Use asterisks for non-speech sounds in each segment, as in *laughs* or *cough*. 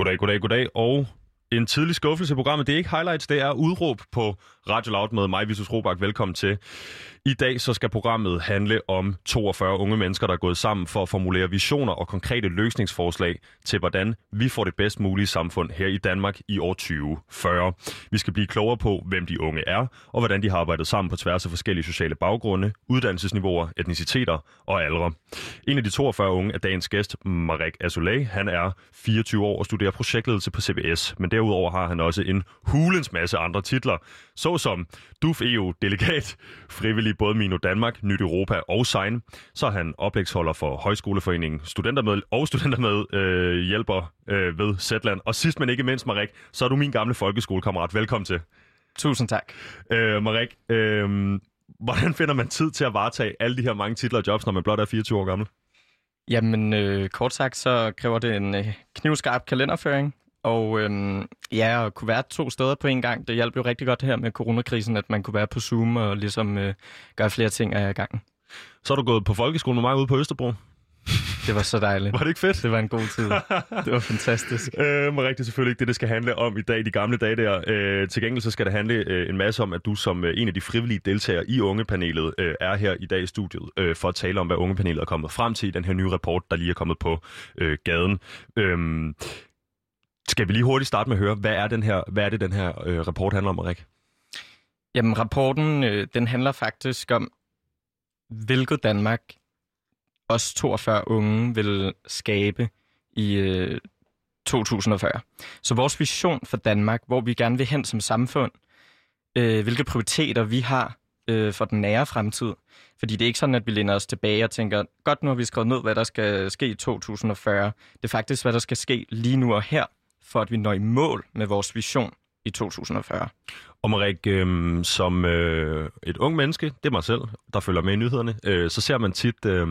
Goddag, goddag, goddag, og en tidlig skuffelse i programmet. Det er ikke highlights, det er udråb på Radio Loud med mig, Visus Robak. Velkommen til. I dag så skal programmet handle om 42 unge mennesker, der er gået sammen for at formulere visioner og konkrete løsningsforslag til, hvordan vi får det bedst mulige samfund her i Danmark i år 2040. Vi skal blive klogere på, hvem de unge er, og hvordan de har arbejdet sammen på tværs af forskellige sociale baggrunde, uddannelsesniveauer, etniciteter og aldre. En af de 42 unge er dagens gæst, Marek Azoulay. Han er 24 år og studerer projektledelse på CBS, men derudover har han også en hulens masse andre titler, såsom DUF EU-delegat, frivillig både Mino Danmark, Nyt Europa og Sign. Så er han oplægsholder for Højskoleforeningen Studentermed og Studentermed øh, hjælper øh, ved Zetland. Og sidst men ikke mindst, Marek, så er du min gamle folkeskolekammerat. Velkommen til. Tusind tak. Øh, Marek, øh, hvordan finder man tid til at varetage alle de her mange titler og jobs, når man blot er 24 år gammel? Jamen, øh, kort sagt, så kræver det en øh, knivskarp kalenderføring. Og øhm, ja, at kunne være to steder på en gang, det hjalp jo rigtig godt her med coronakrisen, at man kunne være på Zoom og ligesom øh, gøre flere ting af gangen. Så har du gået på folkeskole med mig ude på Østerbro. *laughs* Det var så dejligt. Var det ikke fedt? Det var en god tid. Det var fantastisk. *laughs* Øh, men rigtig selvfølgelig ikke det, det skal handle om i dag, de gamle dage der. Øh, til gengæld så skal det handle øh, en masse om, at du som øh, en af de frivillige deltagere i Ungepanelet øh, er her i dag i studiet øh, for at tale om, hvad Ungepanelet er kommet frem til i den her nye rapport, der lige er kommet på øh, gaden. Øh, skal vi lige hurtigt starte med at høre, hvad er, den her, hvad er det, den her øh, rapport handler om, Rik? Jamen, rapporten øh, den handler faktisk om, hvilket Danmark os 42 unge vil skabe i øh, 2040. Så vores vision for Danmark, hvor vi gerne vil hen som samfund, øh, hvilke prioriteter vi har øh, for den nære fremtid. Fordi det er ikke sådan, at vi læner os tilbage og tænker, godt nu har vi skrevet ned, hvad der skal ske i 2040. Det er faktisk, hvad der skal ske lige nu og her, for at vi når i mål med vores vision i 2040. Og Marik, øh, som øh, et ung menneske, det er mig selv, der følger med i nyhederne, øh, så ser man tit øh,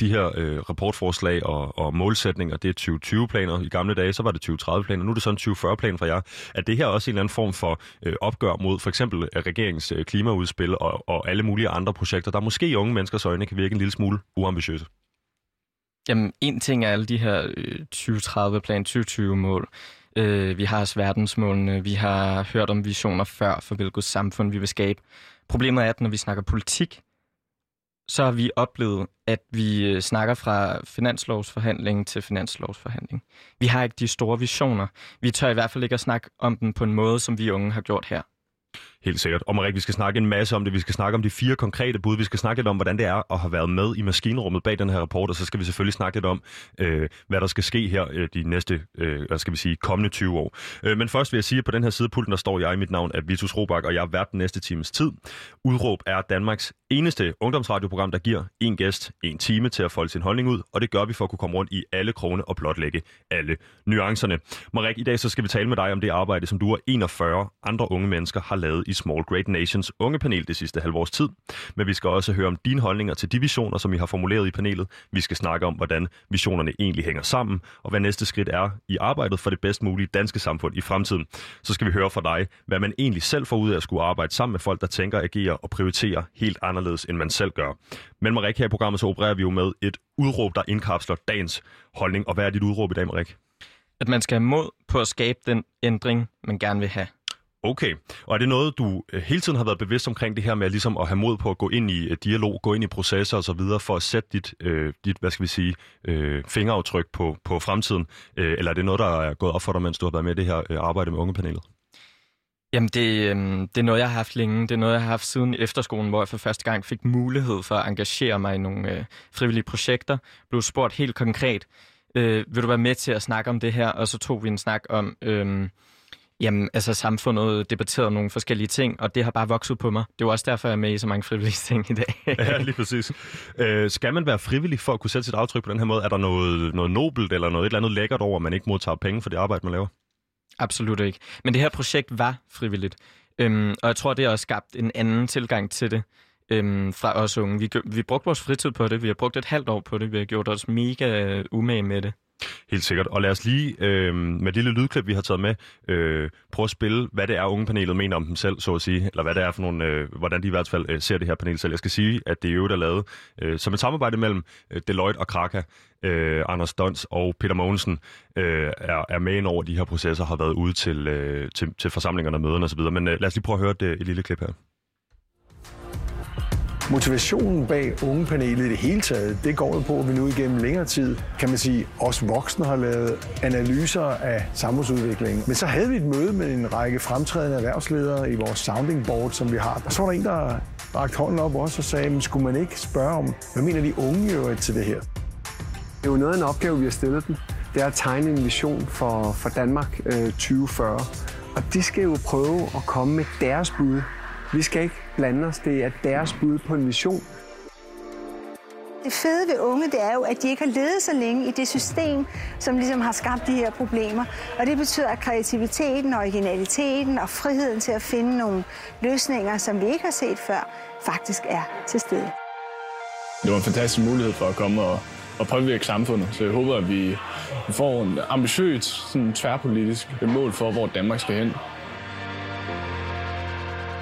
de her øh, rapportforslag og, og målsætninger. Det er 2020-planer. I gamle dage, så var det 2030-planer. Nu er det sådan 2040-plan for jer. Er det her også en eller anden form for øh, opgør mod for eksempel øh, regeringens øh, klimaudspil og, og alle mulige andre projekter, der måske i unge menneskers øjne kan virke en lille smule uambitiøse? Jamen, en ting er alle de her øh, 2030-plan, 2020-mål. Øh, vi har også verdensmålene, vi har hørt om visioner før for hvilket samfund vi vil skabe. Problemet er, at når vi snakker politik, så har vi oplevet, at vi øh, snakker fra finanslovsforhandling til finanslovsforhandling. Vi har ikke de store visioner. Vi tør i hvert fald ikke at snakke om dem på en måde, som vi unge har gjort her. Helt sikkert. Og Marik, vi skal snakke en masse om det. Vi skal snakke om de fire konkrete bud. Vi skal snakke lidt om, hvordan det er at have været med i maskinrummet bag den her rapport. Og så skal vi selvfølgelig snakke lidt om, øh, hvad der skal ske her øh, de næste, øh, hvad skal vi sige, kommende 20 år. Øh, men først vil jeg sige, at på den her sidepulten, der står jeg i mit navn er Vitus Robak, og jeg er vært den næste times tid. Udråb er Danmarks eneste ungdomsradioprogram, der giver en gæst en time til at folde sin holdning ud, og det gør vi for at kunne komme rundt i alle krone og blotlægge alle nuancerne. Marik, i dag så skal vi tale med dig om det arbejde, som du og 41 andre unge mennesker har lavet i Small Great Nations unge panel det sidste halvårs tid. Men vi skal også høre om dine holdninger til de visioner, som I har formuleret i panelet. Vi skal snakke om, hvordan visionerne egentlig hænger sammen, og hvad næste skridt er i arbejdet for det bedst mulige danske samfund i fremtiden. Så skal vi høre fra dig, hvad man egentlig selv får ud af at skulle arbejde sammen med folk, der tænker, agerer og prioriterer helt anderledes, end man selv gør. Men Marik, her i programmet så opererer vi jo med et udråb, der indkapsler dagens holdning. Og hvad er dit udråb i dag, Marik? At man skal have mod på at skabe den ændring, man gerne vil have. Okay, og er det noget, du øh, hele tiden har været bevidst omkring det her med ligesom at have mod på at gå ind i øh, dialog, gå ind i processer og så videre for at sætte dit, øh, dit hvad skal vi sige, øh, fingeraftryk på, på fremtiden? Øh, eller er det noget, der er gået op for dig, mens du har været med i det her øh, arbejde med ungepanelet? Jamen, det, øh, det er noget, jeg har haft længe. Det er noget, jeg har haft siden efterskolen, hvor jeg for første gang fik mulighed for at engagere mig i nogle øh, frivillige projekter. Blev spurgt helt konkret, øh, vil du være med til at snakke om det her? Og så tog vi en snak om... Øh, Jamen, altså samfundet debatterede nogle forskellige ting, og det har bare vokset på mig. Det er jo også derfor, jeg er med i så mange frivillige *laughs* ting i dag. *laughs* ja, lige præcis. Øh, skal man være frivillig for at kunne sætte sit aftryk på den her måde? Er der noget, noget nobelt eller noget et eller andet lækkert over, at man ikke modtager penge for det arbejde, man laver? Absolut ikke. Men det her projekt var frivilligt. Øhm, og jeg tror, det har også skabt en anden tilgang til det øhm, fra os unge. Vi, vi brugte vores fritid på det. Vi har brugt et halvt år på det. Vi har gjort os mega umage med det. Helt sikkert. Og lad os lige øh, med det lille lydklip, vi har taget med, øh, prøve at spille, hvad det er, ungepanelet mener om dem selv, så at sige. Eller hvad det er for nogle, øh, hvordan de i hvert fald øh, ser det her panel selv. Jeg skal sige, at det er jo der er lavet øh, som et samarbejde mellem øh, Deloitte og Kraka. Øh, Anders Dons og Peter Mogensen øh, er, er med ind over de her processer, har været ude til, øh, til, til forsamlingerne og møderne osv. Men øh, lad os lige prøve at høre det, øh, et lille klip her. Motivationen bag ungepanelet i det hele taget, det går jo på, at vi nu igennem længere tid, kan man sige, os voksne har lavet analyser af samfundsudviklingen. Men så havde vi et møde med en række fremtrædende erhvervsledere i vores sounding board, som vi har. Og så var der en, der rakte hånden op også og sagde, men skulle man ikke spørge om, hvad mener de unge jo til det her? Det er jo noget af en opgave, vi har stillet dem. Det er at tegne en vision for, for Danmark øh, 2040. Og de skal jo prøve at komme med deres bud vi skal ikke blande os. Det er deres bud på en mission. Det fede ved unge, det er jo, at de ikke har levet så længe i det system, som ligesom har skabt de her problemer. Og det betyder, at kreativiteten, originaliteten og friheden til at finde nogle løsninger, som vi ikke har set før, faktisk er til stede. Det var en fantastisk mulighed for at komme og, og påvirke samfundet, så jeg håber, at vi får en ambitiøs, sådan tværpolitisk mål for, hvor Danmark skal hen.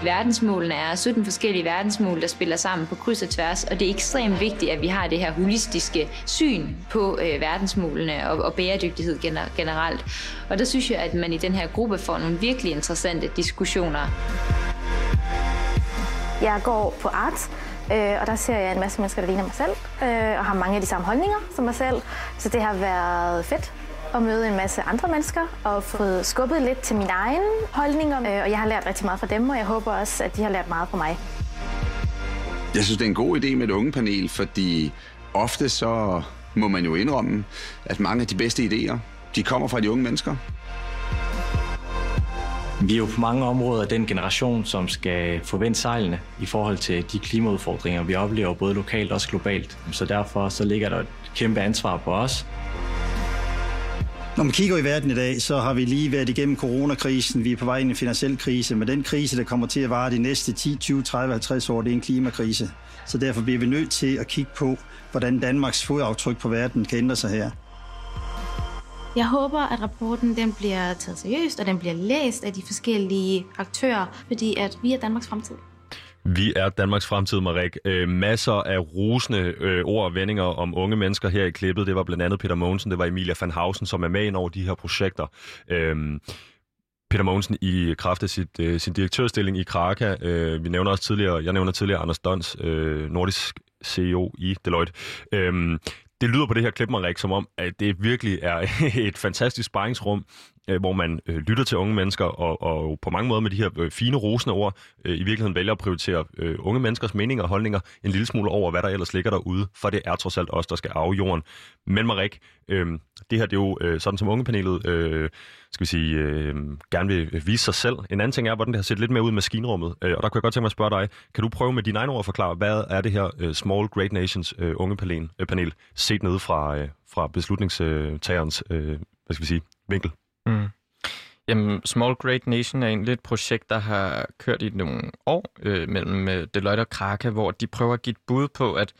Verdensmålene er 17 forskellige verdensmål, der spiller sammen på kryds og tværs, og det er ekstremt vigtigt, at vi har det her holistiske syn på øh, verdensmålene og, og bæredygtighed gener- generelt. Og der synes jeg, at man i den her gruppe får nogle virkelig interessante diskussioner. Jeg går på art, øh, og der ser jeg en masse mennesker, der ligner mig selv, øh, og har mange af de samme holdninger som mig selv. Så det har været fedt at møde en masse andre mennesker og fået skubbet lidt til mine egne holdninger. Øh, og jeg har lært rigtig meget fra dem, og jeg håber også, at de har lært meget fra mig. Jeg synes, det er en god idé med et unge panel, fordi ofte så må man jo indrømme, at mange af de bedste idéer, de kommer fra de unge mennesker. Vi er jo på mange områder den generation, som skal forvente sejlene i forhold til de klimaudfordringer, vi oplever både lokalt og globalt. Så derfor så ligger der et kæmpe ansvar på os når man kigger i verden i dag, så har vi lige været igennem coronakrisen. Vi er på vej ind i en finansiel krise, men den krise, der kommer til at vare de næste 10, 20, 30, 50 år, det er en klimakrise. Så derfor bliver vi nødt til at kigge på, hvordan Danmarks fodaftryk på verden kan ændre sig her. Jeg håber, at rapporten den bliver taget seriøst, og den bliver læst af de forskellige aktører, fordi at vi er Danmarks fremtid. Vi er Danmarks fremtid, Marek. Øh, masser af rosende øh, ord og vendinger om unge mennesker her i klippet. Det var blandt andet Peter Mogensen, det var Emilia van Hausen, som er med ind over de her projekter. Øh, Peter Mogensen i kraft af sit, øh, sin direktørstilling i Kraka. Øh, vi nævner også tidligere, jeg nævner tidligere Anders Dons, øh, nordisk CEO i Deloitte. Øh, det lyder på det her klip, Marik, som om, at det virkelig er *laughs* et fantastisk sparringsrum, øh, hvor man øh, lytter til unge mennesker, og, og på mange måder med de her øh, fine, rosende ord, øh, i virkeligheden vælger at prioritere øh, unge menneskers meninger og holdninger en lille smule over, hvad der ellers ligger derude, for det er trods alt os, der skal arve jorden. Men Marik, øh, det her det er jo øh, sådan som ungepanelet øh, skal vi sige, øh, gerne vil vise sig selv. En anden ting er, hvordan det har set lidt mere ud i maskinrummet, øh, og der kunne jeg godt tænke mig at spørge dig, kan du prøve med dine egne ord at forklare, hvad er det her øh, Small Great Nations øh, ungepanel øh, panel, set ned fra, øh, fra beslutningstagerens øh, hvad skal vi sige, vinkel? Mm. Jamen, Small Great Nation er egentlig et projekt, der har kørt i nogle år øh, mellem øh, Deloitte og Kraka, hvor de prøver at give et bud på, at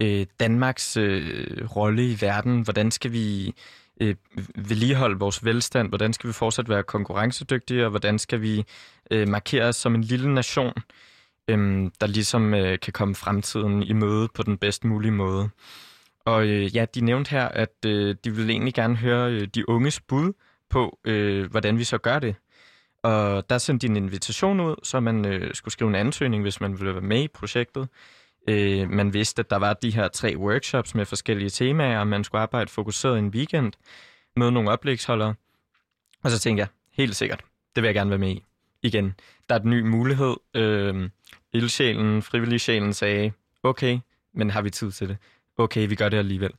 øh, Danmarks øh, rolle i verden, hvordan skal vi øh, vedligeholde vores velstand, hvordan skal vi fortsat være konkurrencedygtige, og hvordan skal vi øh, markere os som en lille nation, øh, der ligesom øh, kan komme fremtiden i møde på den bedst mulige måde. Og øh, ja, de nævnte her, at øh, de vil egentlig gerne høre øh, de unges bud på, øh, hvordan vi så gør det. Og der sendte de en invitation ud, så man øh, skulle skrive en ansøgning, hvis man ville være med i projektet. Øh, man vidste, at der var de her tre workshops med forskellige temaer, og man skulle arbejde fokuseret en weekend, med nogle oplægsholdere. Og så tænkte jeg, helt sikkert, det vil jeg gerne være med i. Igen, der er en ny mulighed. Øh, ildsjælen, frivilligsjælen sagde, okay, men har vi tid til det? Okay, vi gør det alligevel.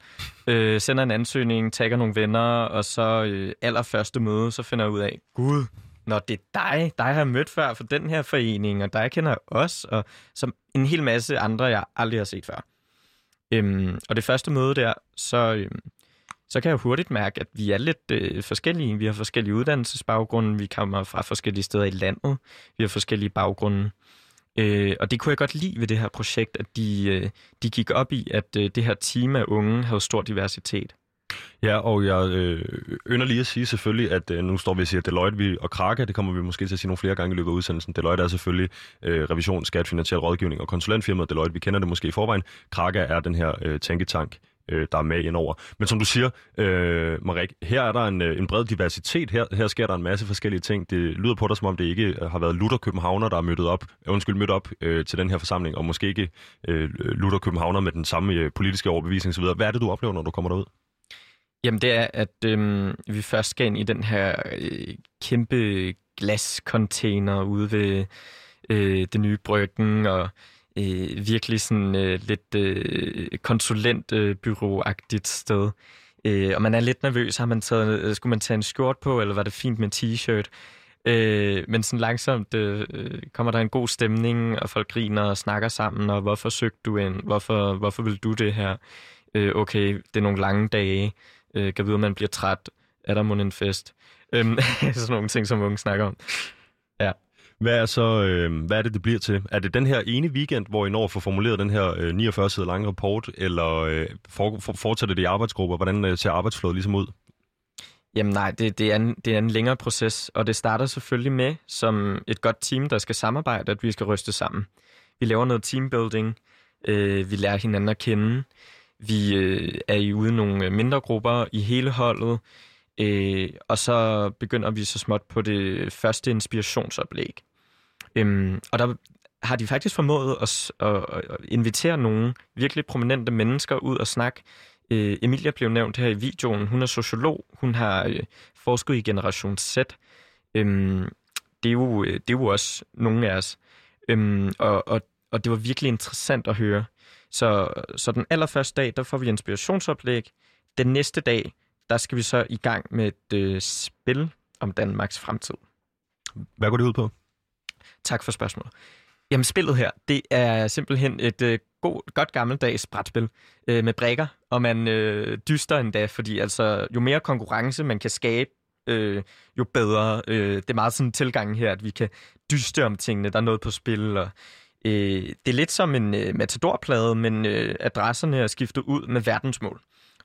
Øh, sender en ansøgning, tager nogle venner, og så øh, allerførste møde, så finder jeg ud af, gud, når det er dig, dig har jeg mødt før for den her forening, og dig kender os, og som en hel masse andre, jeg aldrig har set før. Øhm, og det første møde der, så, øhm, så kan jeg hurtigt mærke, at vi er lidt øh, forskellige. Vi har forskellige uddannelsesbaggrunde, vi kommer fra forskellige steder i landet, vi har forskellige baggrunde. Øh, og det kunne jeg godt lide ved det her projekt, at de, øh, de gik op i, at øh, det her team af unge havde stor diversitet. Ja, og jeg øh, ynder lige at sige selvfølgelig, at øh, nu står vi og siger Deloitte vi, og Kraka, det kommer vi måske til at sige nogle flere gange i løbet af udsendelsen. Deloitte er selvfølgelig øh, revision, skat, finansiel rådgivning og konsulentfirmaet Deloitte. Vi kender det måske i forvejen. Kraka er den her øh, tænketank, øh, der er med indover. Men som du siger, øh, Marik, her er der en, øh, en bred diversitet. Her, her sker der en masse forskellige ting. Det lyder på dig, som om det ikke øh, har været Luther Københavner, der er mødt op, øh, undskyld, mødt op øh, til den her forsamling, og måske ikke øh, Luther Københavner med den samme øh, politiske overbevisning osv. Hvad er det, du oplever, når du kommer derud? Jamen det er, at øh, vi først skal ind i den her øh, kæmpe glascontainer ude ved øh, det nye bryggen, og øh, virkelig sådan øh, lidt øh, konsulentbyråagtigt sted. Øh, og man er lidt nervøs. Har man taget, øh, skulle man tage en skjort på, eller var det fint med en t-shirt? Øh, men sådan langsomt øh, kommer der en god stemning, og folk griner og snakker sammen, og hvorfor søgte du ind? Hvorfor, hvorfor vil du det her? Øh, okay, det er nogle lange dage. Øh, kan vide, om man bliver træt. Er der mon en fest? Øh, *laughs* sådan nogle ting, som unge snakker om. Hvad er så, øh, hvad er det, det bliver til? Er det den her ene weekend, hvor I når at få formuleret den her øh, 49 sider lange rapport, eller øh, for, for, fortsætter det i arbejdsgrupper? Hvordan øh, ser arbejdsflådet ligesom ud? Jamen nej, det, det, er en, det er en længere proces, og det starter selvfølgelig med, som et godt team, der skal samarbejde, at vi skal ryste sammen. Vi laver noget teambuilding, øh, vi lærer hinanden at kende, vi øh, er i ude nogle øh, mindre grupper i hele holdet, øh, og så begynder vi så småt på det første inspirationsoplæg. Øhm, og der har de faktisk formået at, at, at invitere nogle virkelig prominente mennesker ud og snakke. Øh, Emilia blev nævnt her i videoen. Hun er sociolog. Hun har øh, forsket i Generation Z. Øhm, det, er jo, øh, det er jo også nogle af os. Øhm, og, og, og det var virkelig interessant at høre. Så, så den allerførste dag, der får vi inspirationsoplæg. Den næste dag, der skal vi så i gang med et øh, spil om Danmarks fremtid. Hvad går det ud på? Tak for spørgsmålet. Jamen, spillet her, det er simpelthen et øh, god, godt gammeldags brætspil øh, med brækker, og man øh, dyster endda, fordi altså, jo mere konkurrence man kan skabe, øh, jo bedre. Øh, det er meget sådan en tilgang her, at vi kan dyste om tingene, der er noget på spil, og øh, det er lidt som en øh, matadorplade, men øh, adresserne er skiftet ud med verdensmål.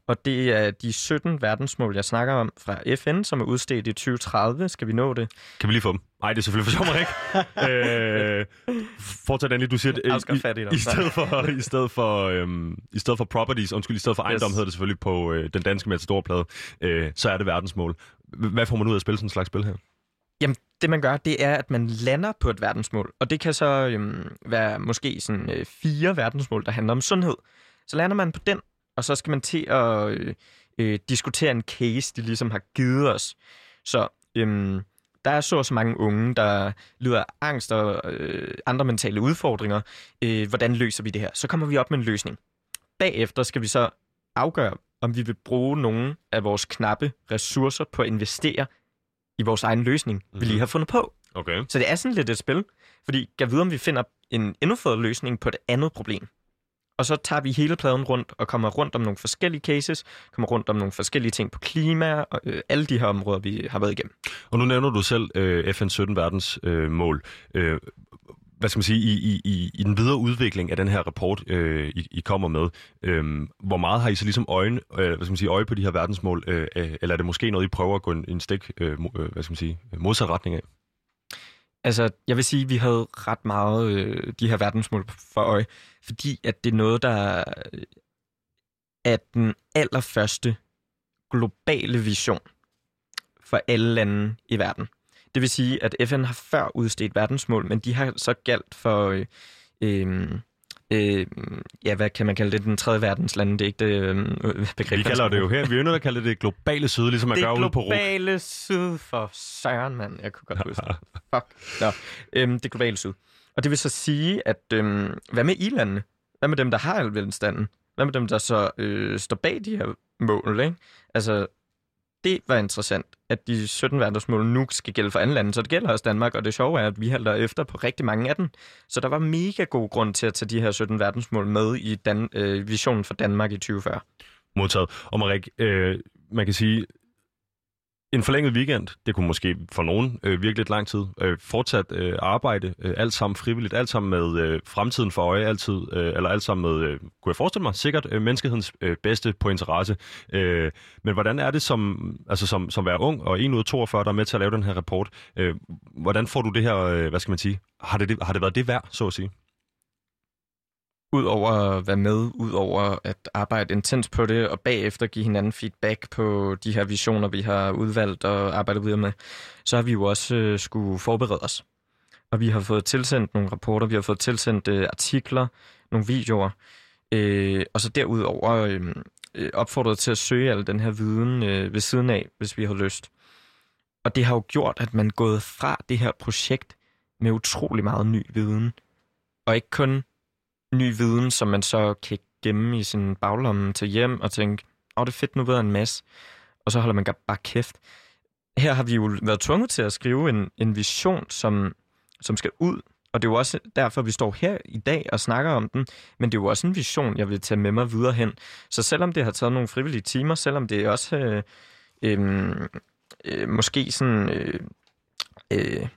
Og det er de 17 verdensmål, jeg snakker om fra FN, som er udstedt i 2030. Skal vi nå det? Kan vi lige få dem? Nej, det er selvfølgelig for sjov, ikke? *laughs* øh, fortsæt endelig, du siger, i, i, i, stedet for, i, stedet for, øhm, i stedet for properties, undskyld, i stedet for ejendom yes. hedder det selvfølgelig på øh, den danske matadorplade, øh, så er det verdensmål. Hvad får man ud af at spille sådan en slags spil her? Jamen, det man gør, det er, at man lander på et verdensmål, og det kan så øhm, være måske sådan øh, fire verdensmål, der handler om sundhed. Så lander man på den, og så skal man til at øh, øh, diskutere en case, de ligesom har givet os. Så øhm, der er så så mange unge, der lider af angst og øh, andre mentale udfordringer. Øh, hvordan løser vi det her? Så kommer vi op med en løsning. Bagefter skal vi så afgøre, om vi vil bruge nogle af vores knappe ressourcer på at investere i vores egen løsning, mm-hmm. vi lige mhm. har fundet på. Okay. Så det er sådan lidt et spil, fordi jeg ved, om vi finder en endnu federe løsning på et andet problem. Og så tager vi hele pladen rundt og kommer rundt om nogle forskellige cases, kommer rundt om nogle forskellige ting på klima og øh, alle de her områder, vi har været igennem. Og nu nævner du selv øh, FN 17 verdensmål. øh. Øh, hvad skal man sige, i, i, i den videre udvikling af den her rapport, øh, I, I kommer med, øh, hvor meget har I så ligesom øjne, øh, hvad skal man sige, øje på de her verdensmål, øh, øh eller er det måske noget, I prøver at gå en, en stik, øh, øh hvad skal man sige, modsat retning af? Altså, jeg vil sige, at vi havde ret meget øh, de her verdensmål for øje, fordi at det er noget, der er den allerførste globale vision for alle lande i verden. Det vil sige, at FN har før udstedt verdensmål, men de har så galt for øh, øh, øh, ja, hvad kan man kalde det, den tredje verdens lande, det er ikke det øh, begreb. Vi kalder det jo her, vi er til at kalde det det globale syd, ligesom man gør ude på RUG. Det globale syd for søren, mand. Jeg kunne godt huske *laughs* Fuck. Nå, øhm, det globale syd. Og det vil så sige, at øhm, hvad med i-landene? Hvad med dem, der har velstanden? Hvad med dem, der så øh, står bag de her mål, ikke? Altså, det var interessant, at de 17 verdensmål nu skal gælde for andre lande, så det gælder også Danmark, og det sjove er, at vi halter efter på rigtig mange af dem. Så der var mega god grund til at tage de her 17 verdensmål med i Dan- øh, visionen for Danmark i 2040. Modtaget. Og Marik, øh, man kan sige, en forlænget weekend, det kunne måske for nogen øh, virkelig lidt lang tid. Øh, fortsat øh, arbejde, øh, alt sammen frivilligt, alt sammen med øh, fremtiden for øje, altid, øh, eller alt sammen med, øh, kunne jeg forestille mig, sikkert øh, menneskehedens øh, bedste på interesse. Øh, men hvordan er det som, altså som, som være ung og en ud af 42, der er med til at lave den her rapport? Øh, hvordan får du det her, øh, hvad skal man sige, har det, har det været det værd, så at sige? Udover at være med, udover at arbejde intens på det, og bagefter give hinanden feedback på de her visioner, vi har udvalgt og arbejdet videre med, så har vi jo også øh, skulle forberede os. Og vi har fået tilsendt nogle rapporter, vi har fået tilsendt øh, artikler, nogle videoer, øh, og så derudover øh, øh, opfordret til at søge al den her viden øh, ved siden af, hvis vi har lyst. Og det har jo gjort, at man er gået fra det her projekt med utrolig meget ny viden. Og ikke kun ny viden, som man så kan gemme i sin baglomme til hjem og tænke, åh, oh, det er fedt, nu ved jeg en masse. Og så holder man bare kæft. Her har vi jo været tvunget til at skrive en, en vision, som, som skal ud. Og det er jo også derfor, vi står her i dag og snakker om den. Men det er jo også en vision, jeg vil tage med mig videre hen. Så selvom det har taget nogle frivillige timer, selvom det også øh, øh, øh, måske sådan... Øh, øh,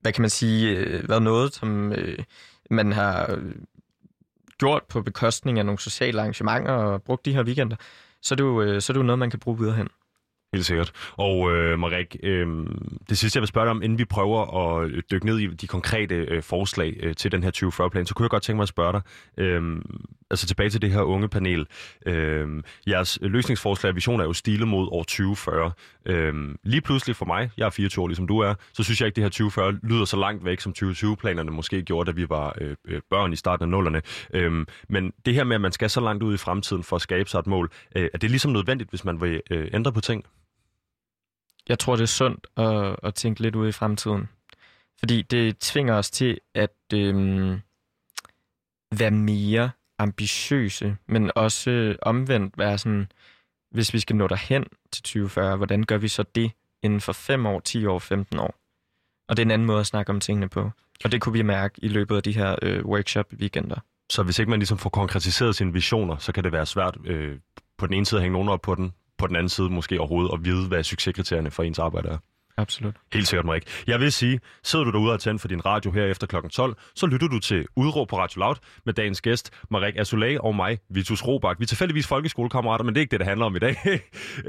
hvad kan man sige, øh, været noget, som øh, man har øh, gjort på bekostning af nogle sociale arrangementer og brugt de her weekender, så er det jo, øh, så er det jo noget, man kan bruge videre hen. Helt sikkert. Og øh, Marek, øh, det sidste jeg vil spørge dig om, inden vi prøver at dykke ned i de konkrete øh, forslag øh, til den her 2040-plan, så kunne jeg godt tænke mig at spørge dig, øh, altså tilbage til det her unge panel. Øh, jeres øh, løsningsforslag og vision er jo stilet mod år 2040. Øhm, lige pludselig for mig, jeg er 24 år ligesom du er, så synes jeg ikke, det her 2040 lyder så langt væk, som 2020-planerne måske gjorde, da vi var øh, øh, børn i starten af nullerne. Øhm, men det her med, at man skal så langt ud i fremtiden for at skabe sig et mål, øh, er det ligesom nødvendigt, hvis man vil øh, ændre på ting? Jeg tror, det er sundt at, at tænke lidt ud i fremtiden. Fordi det tvinger os til at øh, være mere ambitiøse, men også øh, omvendt være sådan, hvis vi skal nå derhen til 2040, hvordan gør vi så det inden for 5 år, 10 år, 15 år? Og det er en anden måde at snakke om tingene på. Og det kunne vi mærke i løbet af de her øh, workshop-weekender. Så hvis ikke man ligesom får konkretiseret sine visioner, så kan det være svært øh, på den ene side at hænge nogen op på den, på den anden side måske overhovedet at vide, hvad succeskriterierne for ens arbejde er. Absolut. Helt sikkert, Marik. Jeg vil sige, sidder du derude og tænder for din radio her efter kl. 12, så lytter du til Udråb på Radio Loud med dagens gæst, Marik Asulay og mig, Vitus Robak. Vi er tilfældigvis folkeskolekammerater, men det er ikke det, det handler om i dag. *laughs*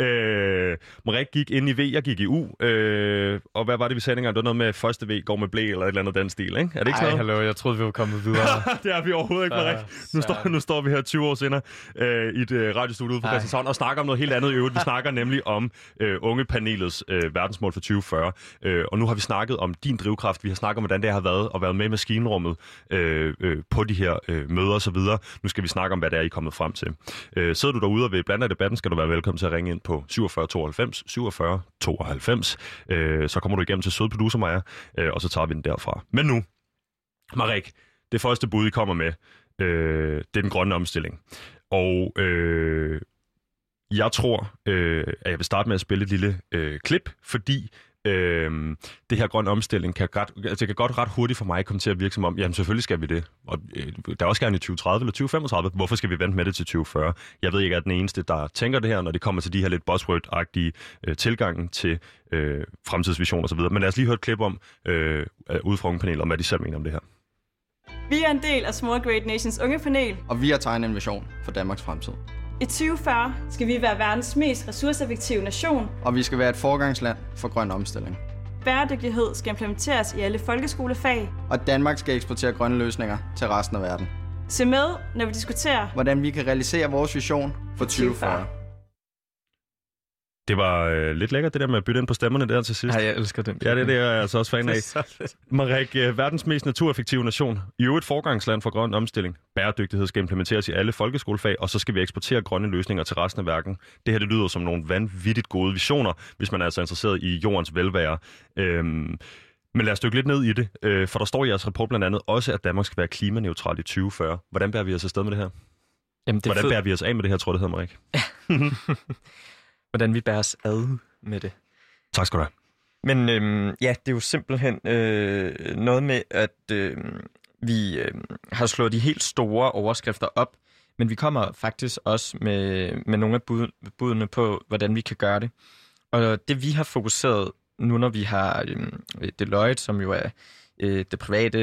øh, Marik gik ind i V, jeg gik i U. Øh, og hvad var det, vi sagde dengang? Det var noget med første V går med blæ eller et eller andet den stil, ikke? Er det ikke Ej, sådan hallo, jeg troede, vi var kommet videre. *laughs* det er vi overhovedet ikke, Marik. Nu står, nu står vi her 20 år senere øh, i et øh, radiostudie ude på Christianshavn og snakker om noget helt andet i øvrigt. Vi *laughs* snakker nemlig om øh, unge panelets øh, verdensmål for 2040. Øh, og nu har vi snakket om din drivkraft. Vi har snakket om, hvordan det har været at være med i maskinrummet øh, øh, på de her øh, møder osv. Nu skal vi snakke om, hvad det er, I er kommet frem til. Øh, sidder du derude og vil blande debatten, skal du være velkommen til at ringe ind på 47 92 47 92. Øh, så kommer du igennem til søde producer Maja, øh, og så tager vi den derfra. Men nu, Marek, det første bud, I kommer med, øh, det er den grønne omstilling. Og øh, jeg tror, øh, at jeg vil starte med at spille et lille øh, klip, fordi øh, det her grønne omstilling kan, ret, altså det kan godt ret hurtigt for mig komme til at virke som om, jamen selvfølgelig skal vi det. Og øh, der er også gerne i 2030 eller 2035. Hvorfor skal vi vente med det til 2040? Jeg ved ikke, at den eneste, der tænker det her, når det kommer til de her lidt buzzword-agtige øh, tilgang til øh, fremtidsvisioner osv. Men lad os lige høre et klip om, øh, ud fra ungepanelet, om hvad de selv mener om det her. Vi er en del af Small Great Nations unge panel. Og vi har tegnet en vision for Danmarks fremtid. I 2040 skal vi være verdens mest ressourceeffektive nation. Og vi skal være et forgangsland for grøn omstilling. Bæredygtighed skal implementeres i alle folkeskolefag. Og Danmark skal eksportere grønne løsninger til resten af verden. Se med, når vi diskuterer, hvordan vi kan realisere vores vision for 2040. Det var øh, lidt lækkert, det der med at bytte ind på stemmerne der til sidst. Ja, jeg elsker den. Ja, det, det er jeg altså også fan af. *laughs* Marik, øh, verdens mest natureffektive nation. I øvrigt forgangsland for grøn omstilling. Bæredygtighed skal implementeres i alle folkeskolefag, og så skal vi eksportere grønne løsninger til resten af verden. Det her det lyder som nogle vanvittigt gode visioner, hvis man er altså interesseret i jordens velvære. Øhm, men lad os dykke lidt ned i det, øh, for der står i jeres rapport blandt andet også, at Danmark skal være klimaneutral i 2040. Hvordan bærer vi os afsted med det her? Jamen, det Hvordan fed... bærer vi os af med det her, tror jeg, det hedder, Marik? *laughs* *laughs* hvordan vi bærer os ad med det. Tak skal du have. Men øhm, ja, det er jo simpelthen øh, noget med, at øh, vi øh, har slået de helt store overskrifter op, men vi kommer faktisk også med, med nogle af bud, budene på, hvordan vi kan gøre det. og det vi har fokuseret nu, når vi har øh, Deloitte, som jo er øh, det private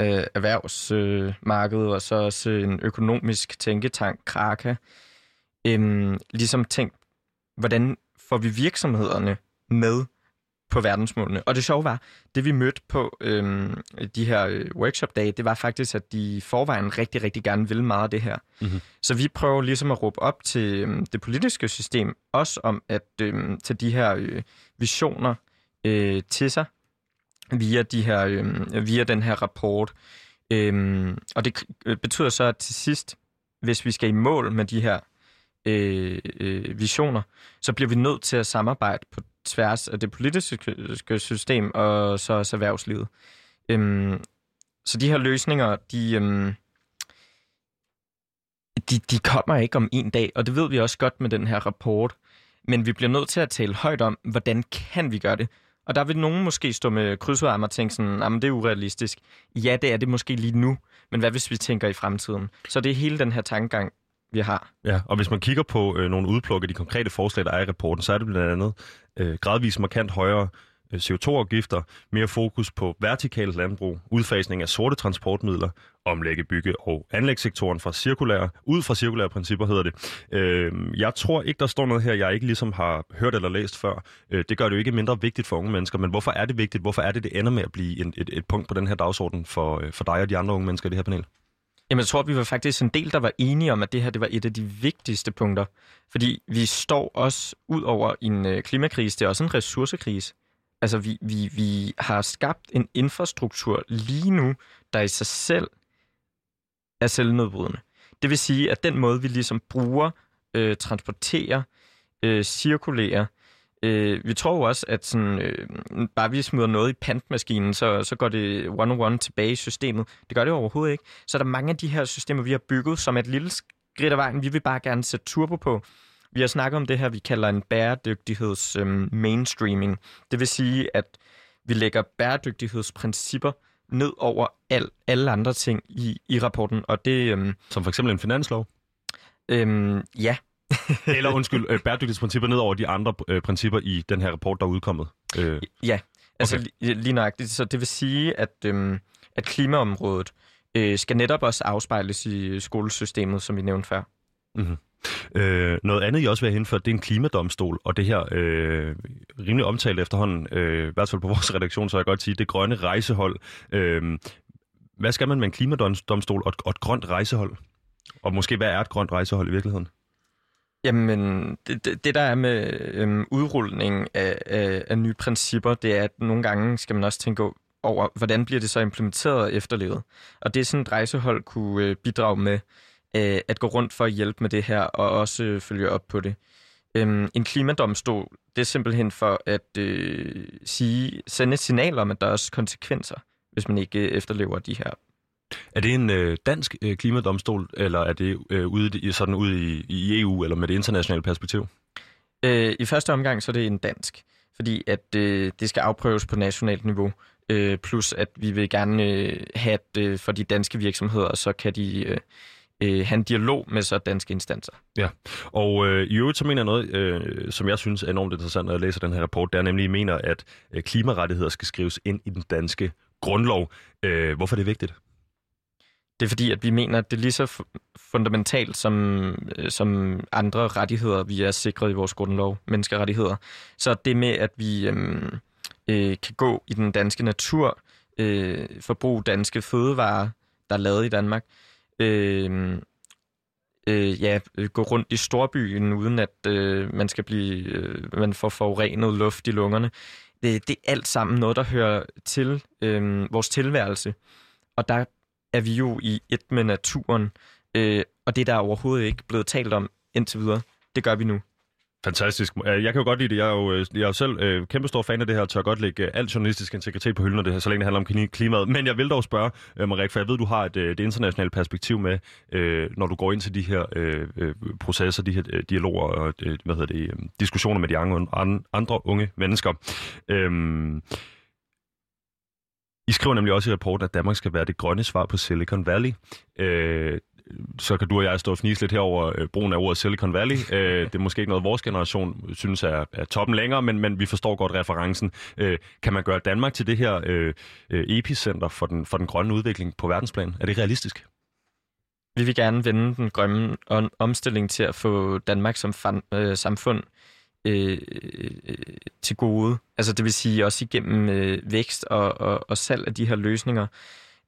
øh, erhvervsmarked, øh, og så også en økonomisk tænketank, Kraka, øh, ligesom tænkt, hvordan får vi virksomhederne med på verdensmålene. Og det sjove var, det vi mødte på øhm, de her øh, workshop-dage, det var faktisk, at de forvejen rigtig, rigtig gerne vil meget af det her. Mm-hmm. Så vi prøver ligesom at råbe op til øhm, det politiske system, også om at øhm, tage de her øh, visioner øh, til sig via, de her, øh, via den her rapport. Øhm, og det øh, betyder så, at til sidst, hvis vi skal i mål med de her øh, øh, visioner, så bliver vi nødt til at samarbejde på tværs af det politiske system og så også erhvervslivet. Øhm, så de her løsninger, de, øhm, de, de kommer ikke om en dag, og det ved vi også godt med den her rapport. Men vi bliver nødt til at tale højt om, hvordan kan vi gøre det? Og der vil nogen måske stå med krydsarm og tænke sådan, at det er urealistisk. Ja, det er det måske lige nu, men hvad hvis vi tænker i fremtiden? Så det er hele den her tankegang, vi har. Ja, og hvis man kigger på øh, nogle udpluk af de konkrete forslag, der er i rapporten, så er det blandt andet øh, gradvist markant højere øh, CO2-afgifter, mere fokus på vertikalt landbrug, udfasning af sorte transportmidler, omlægge bygge- og anlægssektoren fra cirkulære, ud fra cirkulære principper hedder det. Øh, jeg tror ikke, der står noget her, jeg ikke ligesom har hørt eller læst før. Øh, det gør det jo ikke mindre vigtigt for unge mennesker, men hvorfor er det vigtigt? Hvorfor er det, det ender med at blive en, et, et punkt på den her dagsorden for, øh, for dig og de andre unge mennesker i det her panel? Jamen, jeg tror, vi var faktisk en del, der var enige om, at det her det var et af de vigtigste punkter. Fordi vi står også ud over en øh, klimakrise, det er også en ressourcekrise. Altså, vi, vi, vi har skabt en infrastruktur lige nu, der i sig selv er selvnedbrydende. Det vil sige, at den måde, vi ligesom bruger, øh, transporterer, øh, cirkulerer, Øh, vi tror jo også, at sådan, øh, bare vi smider noget i pantmaskinen, så, så går det one-on-one tilbage i systemet. Det gør det overhovedet ikke. Så er der mange af de her systemer, vi har bygget som et lille skridt af vejen, vi vil bare gerne sætte turbo på. Vi har snakket om det her, vi kalder en bæredygtigheds øh, mainstreaming. Det vil sige, at vi lægger bæredygtighedsprincipper ned over al, alle andre ting i, i rapporten. Og det, øhm, Som for eksempel en finanslov? Øhm, ja, Eller undskyld, øh, bæredygtighedsprincipper ned over de andre øh, principper i den her rapport, der er udkommet. Øh. Ja, altså okay. lige, lige nøjagtigt. Så det vil sige, at, øhm, at klimaområdet øh, skal netop også afspejles i skolesystemet, som vi nævnte før. Mm-hmm. Øh, noget andet, I også vil have indført, det er en klimadomstol, og det her øh, rimelig omtalt efterhånden, øh, i hvert fald på *laughs* vores redaktion, så jeg godt sige, det grønne rejsehold. Øh, hvad skal man med en klimadomstol og et, og et grønt rejsehold? Og måske, hvad er et grønt rejsehold i virkeligheden? Jamen, det, det, det der er med øhm, udrulning af, af, af nye principper, det er, at nogle gange skal man også tænke over, hvordan bliver det så implementeret og efterlevet. Og det er sådan et rejsehold kunne øh, bidrage med øh, at gå rundt for at hjælpe med det her, og også øh, følge op på det. Øhm, en klimadomstol, det er simpelthen for at øh, sige, sende et signal om, at der er også konsekvenser, hvis man ikke øh, efterlever de her er det en øh, dansk øh, klimadomstol, eller er det øh, ude, sådan ude i, i EU, eller med det internationale perspektiv? Øh, I første omgang så er det en dansk, fordi at øh, det skal afprøves på nationalt niveau, øh, plus at vi vil gerne øh, have det øh, for de danske virksomheder, så kan de... Øh, øh, have en dialog med så danske instanser. Ja, og øh, i øvrigt så mener jeg noget, øh, som jeg synes er enormt interessant, når jeg læser den her rapport, det er nemlig, at I mener, at øh, klimarettigheder skal skrives ind i den danske grundlov. Øh, hvorfor er det vigtigt? Det er fordi, at vi mener, at det er lige så fundamentalt som, øh, som andre rettigheder, vi er sikret i vores grundlov, menneskerettigheder. Så det med, at vi øhm, øh, kan gå i den danske natur, øh, forbruge danske fødevarer, der er lavet i Danmark, øh, øh, ja, øh, gå rundt i storbyen, uden at øh, man skal blive, øh, man får forurenet luft i lungerne. Det, det er alt sammen noget, der hører til øh, vores tilværelse. Og der er vi jo i et med naturen, øh, og det der er overhovedet ikke blevet talt om indtil videre, det gør vi nu. Fantastisk. Jeg kan jo godt lide det. Jeg er jo, øh, jeg er jo selv øh, kæmpestor fan af det her, og tør godt lægge øh, al alt journalistisk integritet på hylden af det her, så længe det handler om klimaet. Men jeg vil dog spørge, øh, Marek, for jeg ved, du har et, øh, et internationalt perspektiv med, øh, når du går ind til de her øh, processer, de her øh, dialoger og øh, hvad hedder det, øh, diskussioner med de andre, andre unge mennesker. Øh, i skriver nemlig også i rapporten, at Danmark skal være det grønne svar på Silicon Valley. Øh, så kan du og jeg stå og fnise lidt herover øh, brugen af ordet Silicon Valley. *laughs* Øh, det er måske ikke noget, vores generation synes er, er toppen længere, men, men vi forstår godt referencen. Øh, kan man gøre Danmark til det her øh, øh, epicenter for den, for den grønne udvikling på verdensplan? Er det realistisk? Vi vil gerne vende den grønne om- omstilling til at få Danmark som fan, øh, samfund øh, øh, til gode. Altså det vil sige også igennem øh, vækst og, og, og salg af de her løsninger.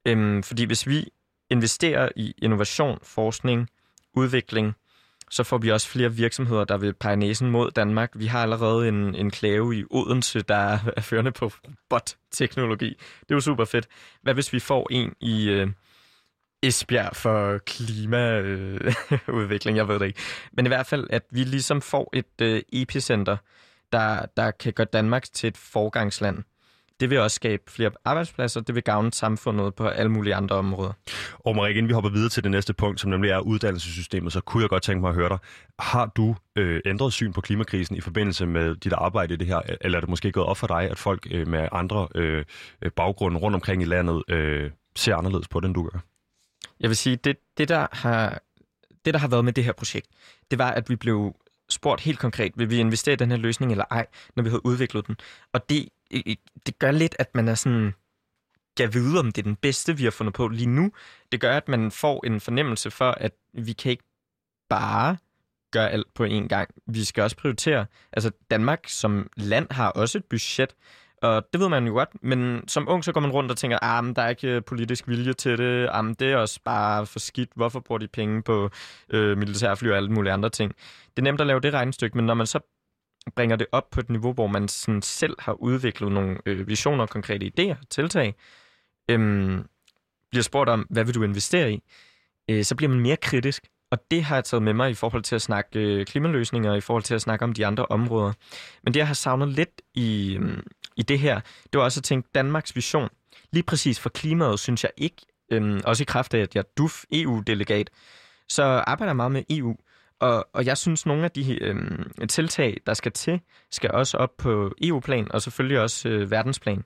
Øhm, fordi hvis vi investerer i innovation, forskning, udvikling, så får vi også flere virksomheder, der vil pege næsen mod Danmark. Vi har allerede en, en klave i Odense, der er er førende på robotteknologi. Det er jo super fedt. Hvad hvis vi får en i øh, Esbjerg for klimaudvikling? jeg ved det ikke. Men i hvert fald, at vi ligesom får et øh, epicenter, der, der kan gøre Danmark til et forgangsland. Det vil også skabe flere arbejdspladser, det vil gavne samfundet på alle mulige andre områder. Og Marie, inden vi hopper videre til det næste punkt, som nemlig er uddannelsessystemet, så kunne jeg godt tænke mig at høre dig. Har du øh, ændret syn på klimakrisen i forbindelse med dit arbejde i det her, eller er det måske gået op for dig, at folk øh, med andre øh, øh, baggrunde rundt omkring i landet øh, ser anderledes på det, end du gør? Jeg vil sige, det, det, der har, det, der har været med det her projekt, det var, at vi blev spurgt helt konkret, vil vi investere i den her løsning eller ej, når vi havde udviklet den. Og det, det gør lidt, at man er sådan, kan vide, om det er den bedste, vi har fundet på lige nu. Det gør, at man får en fornemmelse for, at vi kan ikke bare gøre alt på én gang. Vi skal også prioritere. Altså, Danmark som land har også et budget, og det ved man jo godt, men som ung så går man rundt og tænker, ah, men der er ikke øh, politisk vilje til det, ah, men det er også bare for skidt, hvorfor bruger de penge på øh, militærfly og alle mulige andre ting. Det er nemt at lave det regnestykke, men når man så bringer det op på et niveau, hvor man sådan selv har udviklet nogle øh, visioner, konkrete idéer, tiltag, øhm, bliver spurgt om, hvad vil du investere i, øh, så bliver man mere kritisk. Og det har jeg taget med mig i forhold til at snakke øh, klimaløsninger, i forhold til at snakke om de andre områder. Men det, jeg har savnet lidt i, øh, i det her, det var også at tænke Danmarks vision. Lige præcis for klimaet, synes jeg ikke, øh, også i kraft af, at jeg er DUF EU-delegat, så arbejder jeg meget med EU. Og, og jeg synes, nogle af de øh, tiltag, der skal til, skal også op på EU-plan, og selvfølgelig også øh, verdensplan.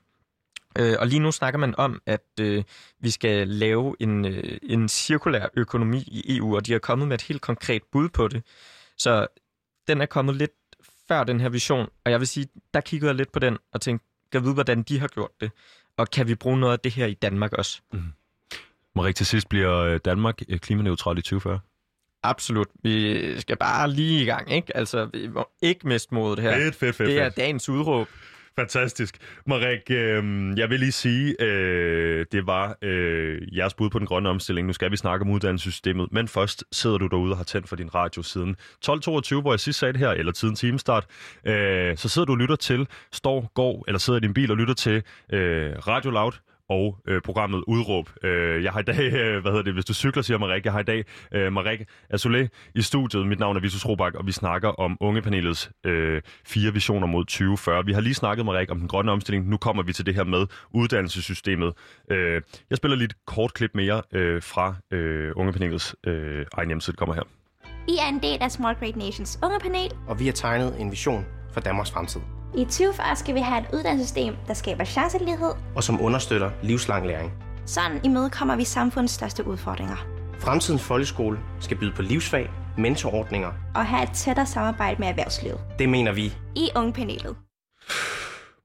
Øh, og lige nu snakker man om, at øh, vi skal lave en, øh, en cirkulær økonomi i EU, og de er kommet med et helt konkret bud på det. Så den er kommet lidt før den her vision, og jeg vil sige, der kiggede jeg lidt på den og tænkte, kan vide, hvordan de har gjort det, og kan vi bruge noget af det her i Danmark også? Mm. Marie, til sidst bliver øh, Danmark øh, klimaneutral i 2040? Absolut. Vi skal bare lige i gang, ikke? Altså, vi ikke miste modet her. Fedt, fedt, fedt, det er fedt. dagens udråb. Fantastisk. Marek, øh, jeg vil lige sige, øh, det var øh, jeres bud på den grønne omstilling. Nu skal vi snakke om uddannelsessystemet, men først sidder du derude og har tændt for din radio siden 12.22, hvor jeg sidst sagde det her, eller tiden timestart. Øh, så sidder du og lytter til, står, går, eller sidder i din bil og lytter til øh, Radio Loud, og øh, programmet Udråb. Øh, jeg har i dag, *laughs* øh, hvad hedder det, hvis du cykler, siger Marek, jeg har i dag øh, Marek Azoulay i studiet. Mit navn er Vitus Robak, og vi snakker om ungepanelets øh, fire visioner mod 2040. Vi har lige snakket, Marek, om den grønne omstilling. Nu kommer vi til det her med uddannelsessystemet. Øh, jeg spiller lige et kort klip mere øh, fra øh, ungepanelets øh, egen hjemmeside. Kommer her. I er en del af Small Great Nations unge panel. Og vi har tegnet en vision for Danmarks fremtid. I 2040 skal vi have et uddannelsessystem, der skaber chancelighed, Og som understøtter livslang læring. sådan imødekommer vi samfundets største udfordringer. Fremtidens folkeskole skal byde på livsfag, mentorordninger. Og have et tættere samarbejde med erhvervslivet. Det mener vi. I ungepanelet.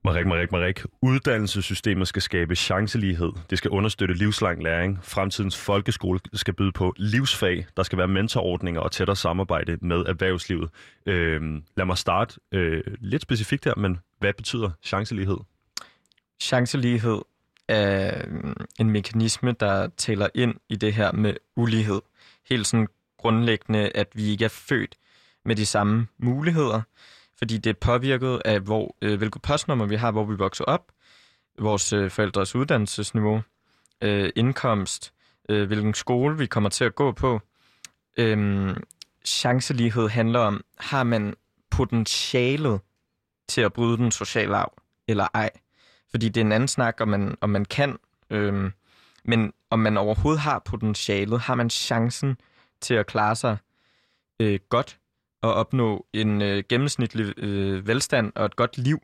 Marek, Marek, Marek. Uddannelsessystemet skal skabe chancelighed. Det skal understøtte livslang læring. Fremtidens folkeskole skal byde på livsfag. Der skal være mentorordninger og tættere samarbejde med erhvervslivet. Øhm, lad mig starte øh, lidt specifikt her, men hvad betyder chancelighed? Chancelighed er øh, en mekanisme, der tæller ind i det her med ulighed. Helt sådan grundlæggende, at vi ikke er født med de samme muligheder, fordi det er påvirket af, hvor, øh, hvilket postnummer vi har, hvor vi vokser op, vores øh, forældres uddannelsesniveau, øh, indkomst, øh, hvilken skole vi kommer til at gå på. Øhm, chancelighed handler om, har man potentialet til at bryde den sociale arv, eller ej? Fordi det er en anden snak, om man, om man kan, øhm, men om man overhovedet har potentialet, har man chancen til at klare sig øh, godt og opnå en øh, gennemsnitlig øh, velstand og et godt liv,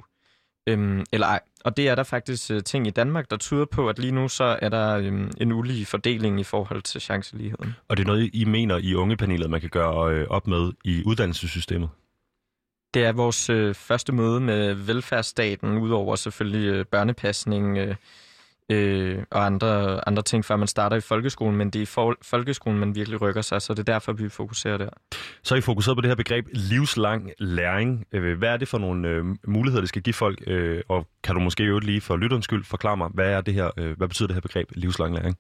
øhm, eller ej. og det er der faktisk øh, ting i Danmark, der tyder på, at lige nu så er der øh, en ulige fordeling i forhold til chanceligheden. Og det er noget, I mener i ungepanelet, man kan gøre øh, op med i uddannelsessystemet? Det er vores øh, første møde med velfærdsstaten, udover selvfølgelig øh, børnepasning øh, øh, og andre, andre ting, før man starter i folkeskolen, men det er i for, folkeskolen, man virkelig rykker sig, så det er derfor, vi fokuserer der. Så er I fokuseret på det her begreb livslang læring. Øh, Hvad er det for nogle øh, muligheder, det skal give folk? Øh, og kan du måske øvrigt lige for lytterens skyld forklare mig, hvad, er det her, øh, hvad betyder det her begreb livslang læring?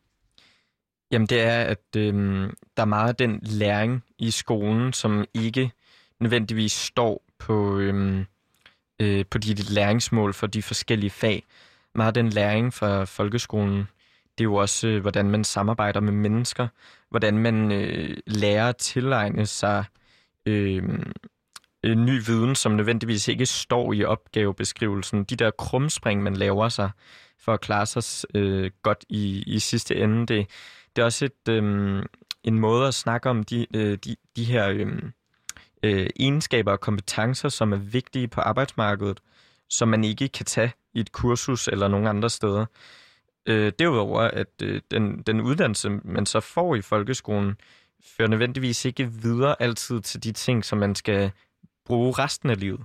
Jamen det er, at øh, der er meget af den læring i skolen, som ikke nødvendigvis står på, øh, øh, på de læringsmål for de forskellige fag. Meget af den læring fra folkeskolen, det er jo også, øh, hvordan man samarbejder med mennesker, hvordan man øh, lærer at tilegne sig øh, en ny viden, som nødvendigvis ikke står i opgavebeskrivelsen. De der krumspring, man laver sig for at klare sig øh, godt i, i sidste ende, det, det er også et, øh, en måde at snakke om de, øh, de, de her øh, øh, egenskaber og kompetencer, som er vigtige på arbejdsmarkedet, som man ikke kan tage i et kursus eller nogen andre steder. Øh, derudover, at øh, den, den uddannelse, man så får i folkeskolen, fører nødvendigvis ikke videre altid til de ting, som man skal bruge resten af livet.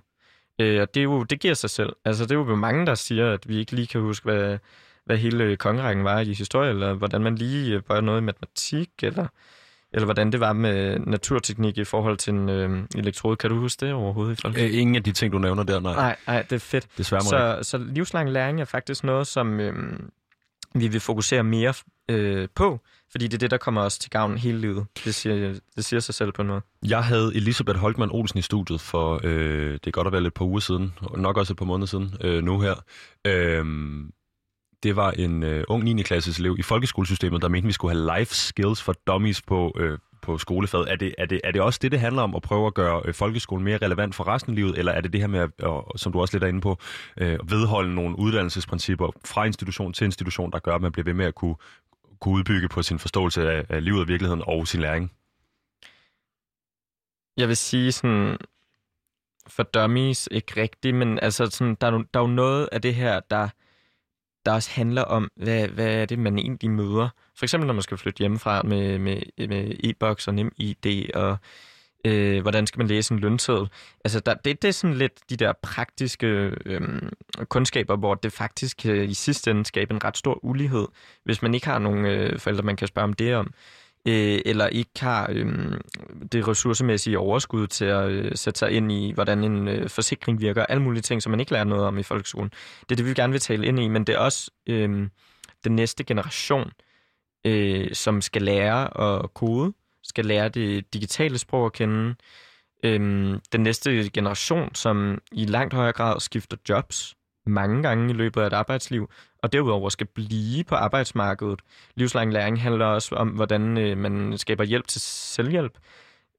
Øh, og det, er jo, det giver sig selv. Altså, det er jo mange, der siger, at vi ikke lige kan huske, hvad, hvad hele kongerækken var i historie, eller hvordan man lige øh, var noget i matematik, eller, eller hvordan det var med naturteknik i forhold til en øh, elektrode. Kan du huske det overhovedet? I folk? Øh, ingen af de ting, du nævner der, nej. Nej, nej det er fedt. Desværre må så, så livslang læring er faktisk noget, som øh, vi vil fokusere mere øh, på, fordi det er det, der kommer os til gavn hele livet. Det siger, det siger sig selv på noget. Jeg havde Elisabeth Holtmann Olsen i studiet for, øh, det er godt at være lidt par uger siden, nok også et par måneder siden, øh, nu her. Øh, det var en øh, ung 9. klasses elev i folkeskolesystemet, der mente, vi skulle have life skills for dummies på, øh, på skolefaget. Er det, er, det, er det også det, det handler om, at prøve at gøre øh, folkeskolen mere relevant for resten af livet, eller er det det her med, at, og, som du også lidt er inde på, øh, vedholde nogle uddannelsesprincipper fra institution til institution, der gør, at man bliver ved med at kunne, kunne udbygge på sin forståelse af, af livet og virkeligheden og sin læring? Jeg vil sige sådan, for dummies ikke rigtigt, men altså sådan, der, er, der er jo noget af det her, der der også handler om, hvad, hvad er det, man egentlig møder. For eksempel, når man skal flytte hjemmefra med, med, med e-boks og nem-ID, og øh, hvordan skal man læse en lønseddel. Altså, der, det, det er sådan lidt de der praktiske øh, kundskaber, hvor det faktisk kan i sidste ende skabe en ret stor ulighed, hvis man ikke har nogen øh, forældre, man kan spørge om det om øh, eller ikke har øh, det ressourcemæssige overskud til at øh, sætte sig ind i, hvordan en øh, forsikring virker, alle mulige ting, som man ikke lærer noget om i folkeskolen. Det er det, vi gerne vil tale ind i, men det er også øh, den næste generation, øh, som skal lære at kode, skal lære det digitale sprog at kende, øh, den næste generation, som i langt højere grad skifter jobs mange gange i løbet af et arbejdsliv, og derudover skal blive på arbejdsmarkedet. Livslang læring handler også om, hvordan øh, man skaber hjælp til selvhjælp,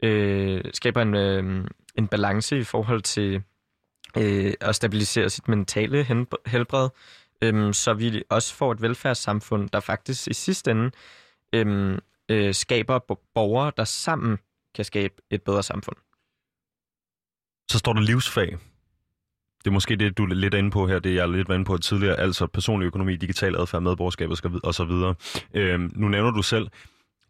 øh, skaber en, øh, en balance i forhold til øh, at stabilisere sit mentale helbred, øh, så vi også får et velfærdssamfund, der faktisk i sidste ende øh, øh, skaber borgere, der sammen kan skabe et bedre samfund. Så står der livsfag. Det er måske det, du er lidt inde på her, det jeg er lidt inde på tidligere, altså personlig økonomi, digital adfærd, medborgerskab og så videre. Øhm, nu nævner du selv,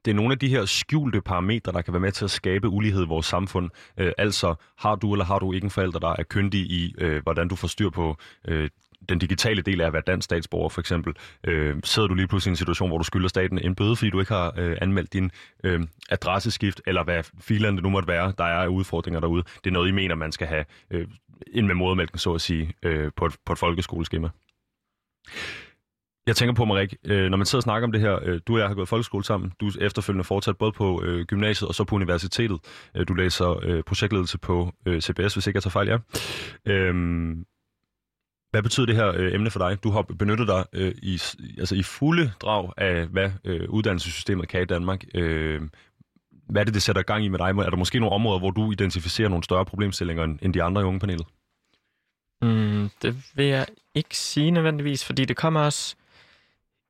det er nogle af de her skjulte parametre, der kan være med til at skabe ulighed i vores samfund. Øh, altså, har du eller har du ikke en forælder, der er kyndig i, øh, hvordan du får styr på øh, den digitale del af at være dansk statsborger, for eksempel, øh, sidder du lige pludselig i en situation, hvor du skylder staten en bøde, fordi du ikke har øh, anmeldt din øh, adresseskift, eller hvad filerne det nu måtte være, der er udfordringer derude. Det er noget, I mener, man skal have øh, ind med modermælken, så at sige, øh, på, et, på et folkeskoleskema. Jeg tænker på, Marik, øh, når man sidder og snakker om det her, øh, du og jeg har gået folkeskole sammen, du er efterfølgende fortsat både på øh, gymnasiet og så på universitetet. Øh, du læser øh, projektledelse på øh, CBS, hvis ikke jeg tager fejl, ja. Øh, hvad betyder det her øh, emne for dig? Du har benyttet dig øh, i, altså i fulde drag af, hvad øh, uddannelsessystemet kan i Danmark. Øh, hvad er det, det sætter gang i med dig? Er der måske nogle områder, hvor du identificerer nogle større problemstillinger end, de andre i ungepanelet? Mm, det vil jeg ikke sige nødvendigvis, fordi det kommer også...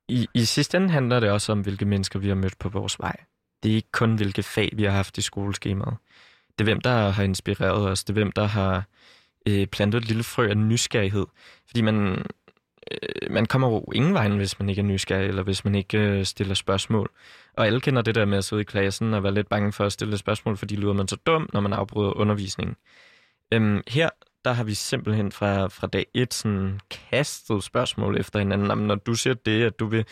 I, I sidste ende handler det også om, hvilke mennesker vi har mødt på vores vej. Det er ikke kun, hvilke fag vi har haft i skoleskemaet. Det er hvem, der har inspireret os. Det er hvem, der har øh, plantet et lille frø af nysgerrighed. Fordi man, øh, man kommer jo ingen vejen, hvis man ikke er nysgerrig, eller hvis man ikke øh, stiller spørgsmål. Og alle kender det der med at sidde i klassen og være lidt bange for at stille spørgsmål, fordi lyder man så dum, når man afbryder undervisningen. Øhm, her der har vi simpelthen fra, fra dag et sådan kastet spørgsmål efter hinanden. Jamen, når du siger det, at du vil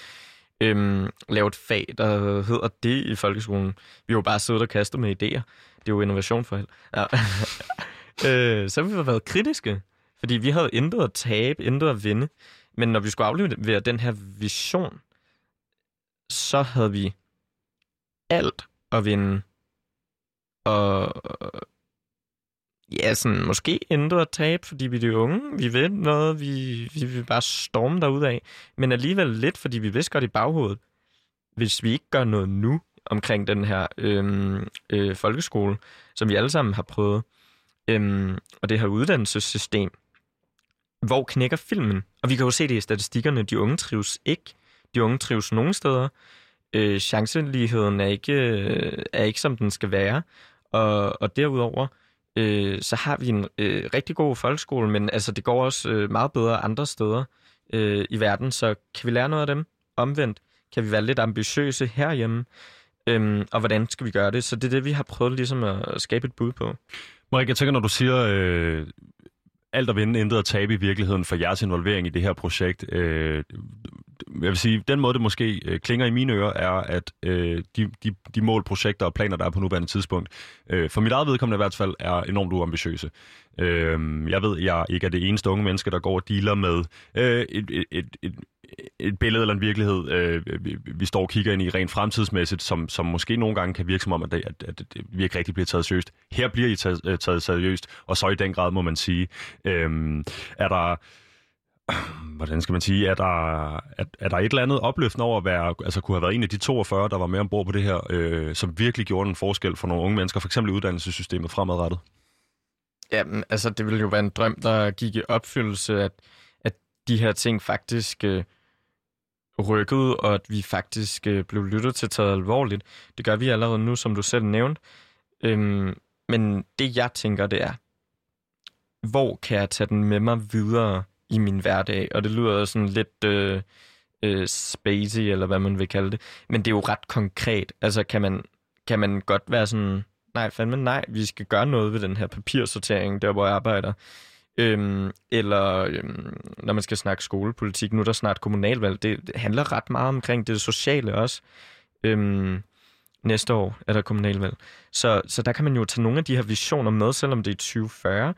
øhm, lave et fag, der hedder det i folkeskolen. Vi har jo bare siddet og kastet med idéer. Det er jo innovation for alt. Ja. *laughs* øh, så har vi været kritiske, fordi vi havde intet at tabe, intet at vinde. Men når vi skulle aflevere den her vision, så havde vi alt at vinde. Og ja, sådan, måske intet at tabe, fordi vi er de unge. Vi ved noget, vi, vi vil bare storme af. Men alligevel lidt, fordi vi vidste godt i baghovedet, hvis vi ikke gør noget nu omkring den her øh, øh, folkeskole, som vi alle sammen har prøvet, øh, Øhm, og det her uddannelsessystem, hvor knækker filmen? Og vi kan jo se det i statistikkerne, de unge trives ikke. De unge trives nogen steder. Øh, chanceligheden er ikke, øh, er ikke, som den skal være. Og, og derudover, øh, så har vi en øh, rigtig god folkeskole, men altså, det går også øh, meget bedre andre steder øh, i verden, så kan vi lære noget af dem? Omvendt, kan vi være lidt ambitiøse herhjemme? Øhm, og hvordan skal vi gøre det? Så det er det, vi har prøvet ligesom at skabe et bud på. Marik, jeg tænker, når du siger, øh, alt at vinde, intet at tabe i virkeligheden for jeres involvering i det her projekt. Øh, jeg vil sige, den måde, det måske øh, klinger i mine ører, er, at øh, de, de, de mål, projekter og planer, der er på nuværende tidspunkt, øh, for mit eget vedkommende i hvert fald, er enormt uambitiøse. Øh, jeg ved, jeg ikke er det eneste unge menneske, der går og dealer med øh, et, et, et, et et billede eller en virkelighed, øh, vi, vi står og kigger ind i rent fremtidsmæssigt, som, som måske nogle gange kan virke som om, at, det, at, at vi ikke rigtig bliver taget seriøst. Her bliver I taget, øh, taget seriøst, og så i den grad må man sige. Øh, er der hvordan skal man sige, er der, er, er der et eller andet opløftende over at være, altså kunne have været en af de 42, der var med ombord på det her, øh, som virkelig gjorde en forskel for nogle unge mennesker, for eksempel i uddannelsessystemet fremadrettet? Jamen, altså det ville jo være en drøm, der gik i opfyldelse, at, at de her ting faktisk øh, rykkede, og at vi faktisk øh, blev lyttet til taget alvorligt. Det gør vi allerede nu, som du selv nævnte. Øhm, men det jeg tænker, det er, hvor kan jeg tage den med mig videre i min hverdag? Og det lyder sådan lidt øh, øh, spacey, eller hvad man vil kalde det. Men det er jo ret konkret. Altså kan man, kan man godt være sådan, nej fandme nej, vi skal gøre noget ved den her papirsortering, der hvor jeg arbejder. Øhm, eller øhm, når man skal snakke skolepolitik, nu er der snart kommunalvalg, det, det handler ret meget omkring det sociale også. Øhm, næste år er der kommunalvalg. Så, så der kan man jo tage nogle af de her visioner med, selvom det er 2040. Det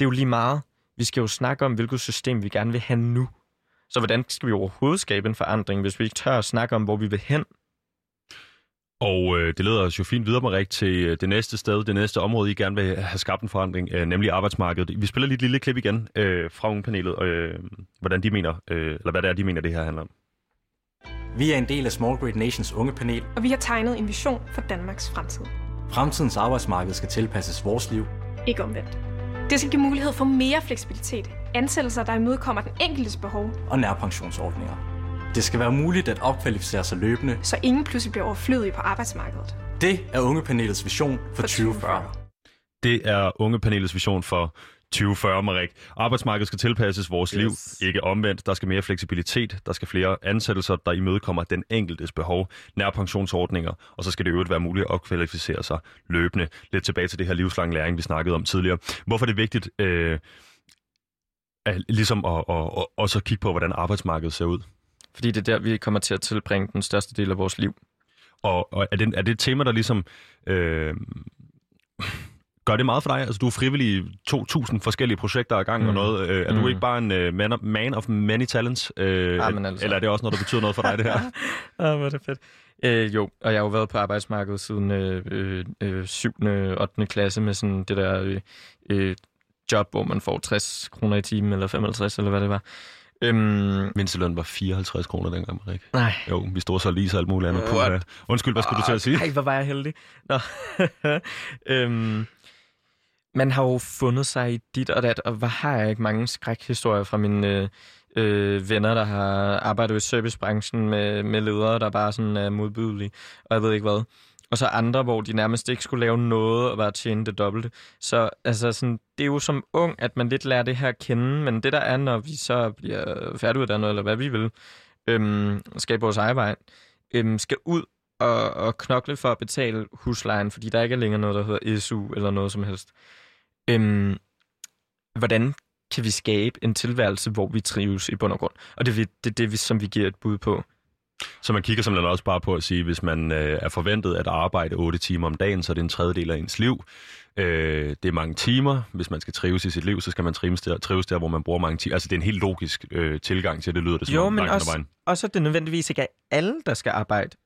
er jo lige meget. Vi skal jo snakke om, hvilket system vi gerne vil have nu. Så hvordan skal vi overhovedet skabe en forandring, hvis vi ikke tør at snakke om, hvor vi vil hen? Og øh, det leder os jo fint videre, Marik, til øh, det næste sted, det næste område, I gerne vil have skabt en forandring, øh, nemlig arbejdsmarkedet. Vi spiller lige et lille klip igen øh, fra ungepanelet, øh, hvordan de mener, øh, eller hvad det er, de mener, det her handler om. Vi er en del af Small Great Nations ungepanel. Og vi har tegnet en vision for Danmarks fremtid. Fremtidens arbejdsmarked skal tilpasses vores liv. Ikke omvendt. Det skal give mulighed for mere fleksibilitet, ansættelser, der imødekommer den enkeltes behov. Og nærpensionsordninger. Det skal være muligt at opkvalificere sig løbende. Så ingen pludselig bliver overflødig på arbejdsmarkedet. Det er Ungepanelets vision for, for 2040. Det er Ungepanelets vision for 2040, Marik. Arbejdsmarkedet skal tilpasses vores yes. liv, ikke omvendt. Der skal mere fleksibilitet, der skal flere ansættelser, der imødekommer den enkeltes behov, nærpensionsordninger, og så skal det øvrigt være muligt at opkvalificere sig løbende. Lidt tilbage til det her livslang læring, vi snakkede om tidligere. Hvorfor er det vigtigt øh, at, ligesom at, at, at, at også kigge på, hvordan arbejdsmarkedet ser ud? Fordi det er der, vi kommer til at tilbringe den største del af vores liv. Og, og er, det, er det et tema, der ligesom... Øh, gør det meget for dig? Altså, du er frivillig i 2.000 forskellige projekter i gang mm. og noget. Øh, er mm. du ikke bare en uh, man, of, man of many talents? Øh, ja, altså. Eller er det også noget, der betyder noget for dig, det her? *laughs* ja, hvor er det fedt. Øh, jo, og jeg har jo været på arbejdsmarkedet siden øh, øh, 7. og 8. klasse med sådan det der øh, øh, job, hvor man får 60 kroner i timen, eller 55, eller hvad det var. Øhm, Mindsteløn var 54 kroner dengang, Marik. Nej. Jo, vi stod så lige så alt muligt andet. På, uh, undskyld, hvad skulle oh, du til at sige? Nej, hvor var jeg heldig. Nå. *laughs* øhm, man har jo fundet sig i dit og dat, og hvad har jeg ikke mange skrækhistorier fra mine øh, øh, venner, der har arbejdet i servicebranchen med, med ledere, der bare sådan er modbydelige, og jeg ved ikke hvad. og så andre, hvor de nærmest ikke skulle lave noget og bare tjene det dobbelte. Så altså, sådan, det er jo som ung, at man lidt lærer det her at kende, men det der er, når vi så bliver færdiguddannet, eller hvad vi vil, øhm, skabe vores arbejde, øhm, skal ud og, og knokle for at betale huslejen, fordi der ikke er længere noget, der hedder SU eller noget som helst. Øhm, hvordan kan vi skabe en tilværelse, hvor vi trives i bund og grund? Og det er det, det, som vi giver et bud på. Så man kigger simpelthen også bare på at sige, hvis man øh, er forventet at arbejde 8 timer om dagen, så er det en tredjedel af ens liv. Øh, det er mange timer. Hvis man skal trives i sit liv, så skal man trives der, trives der hvor man bruger mange timer. Altså, det er en helt logisk øh, tilgang til det, lyder det som Jo, men også, vejen. også at det nødvendigvis ikke er alle, der skal arbejde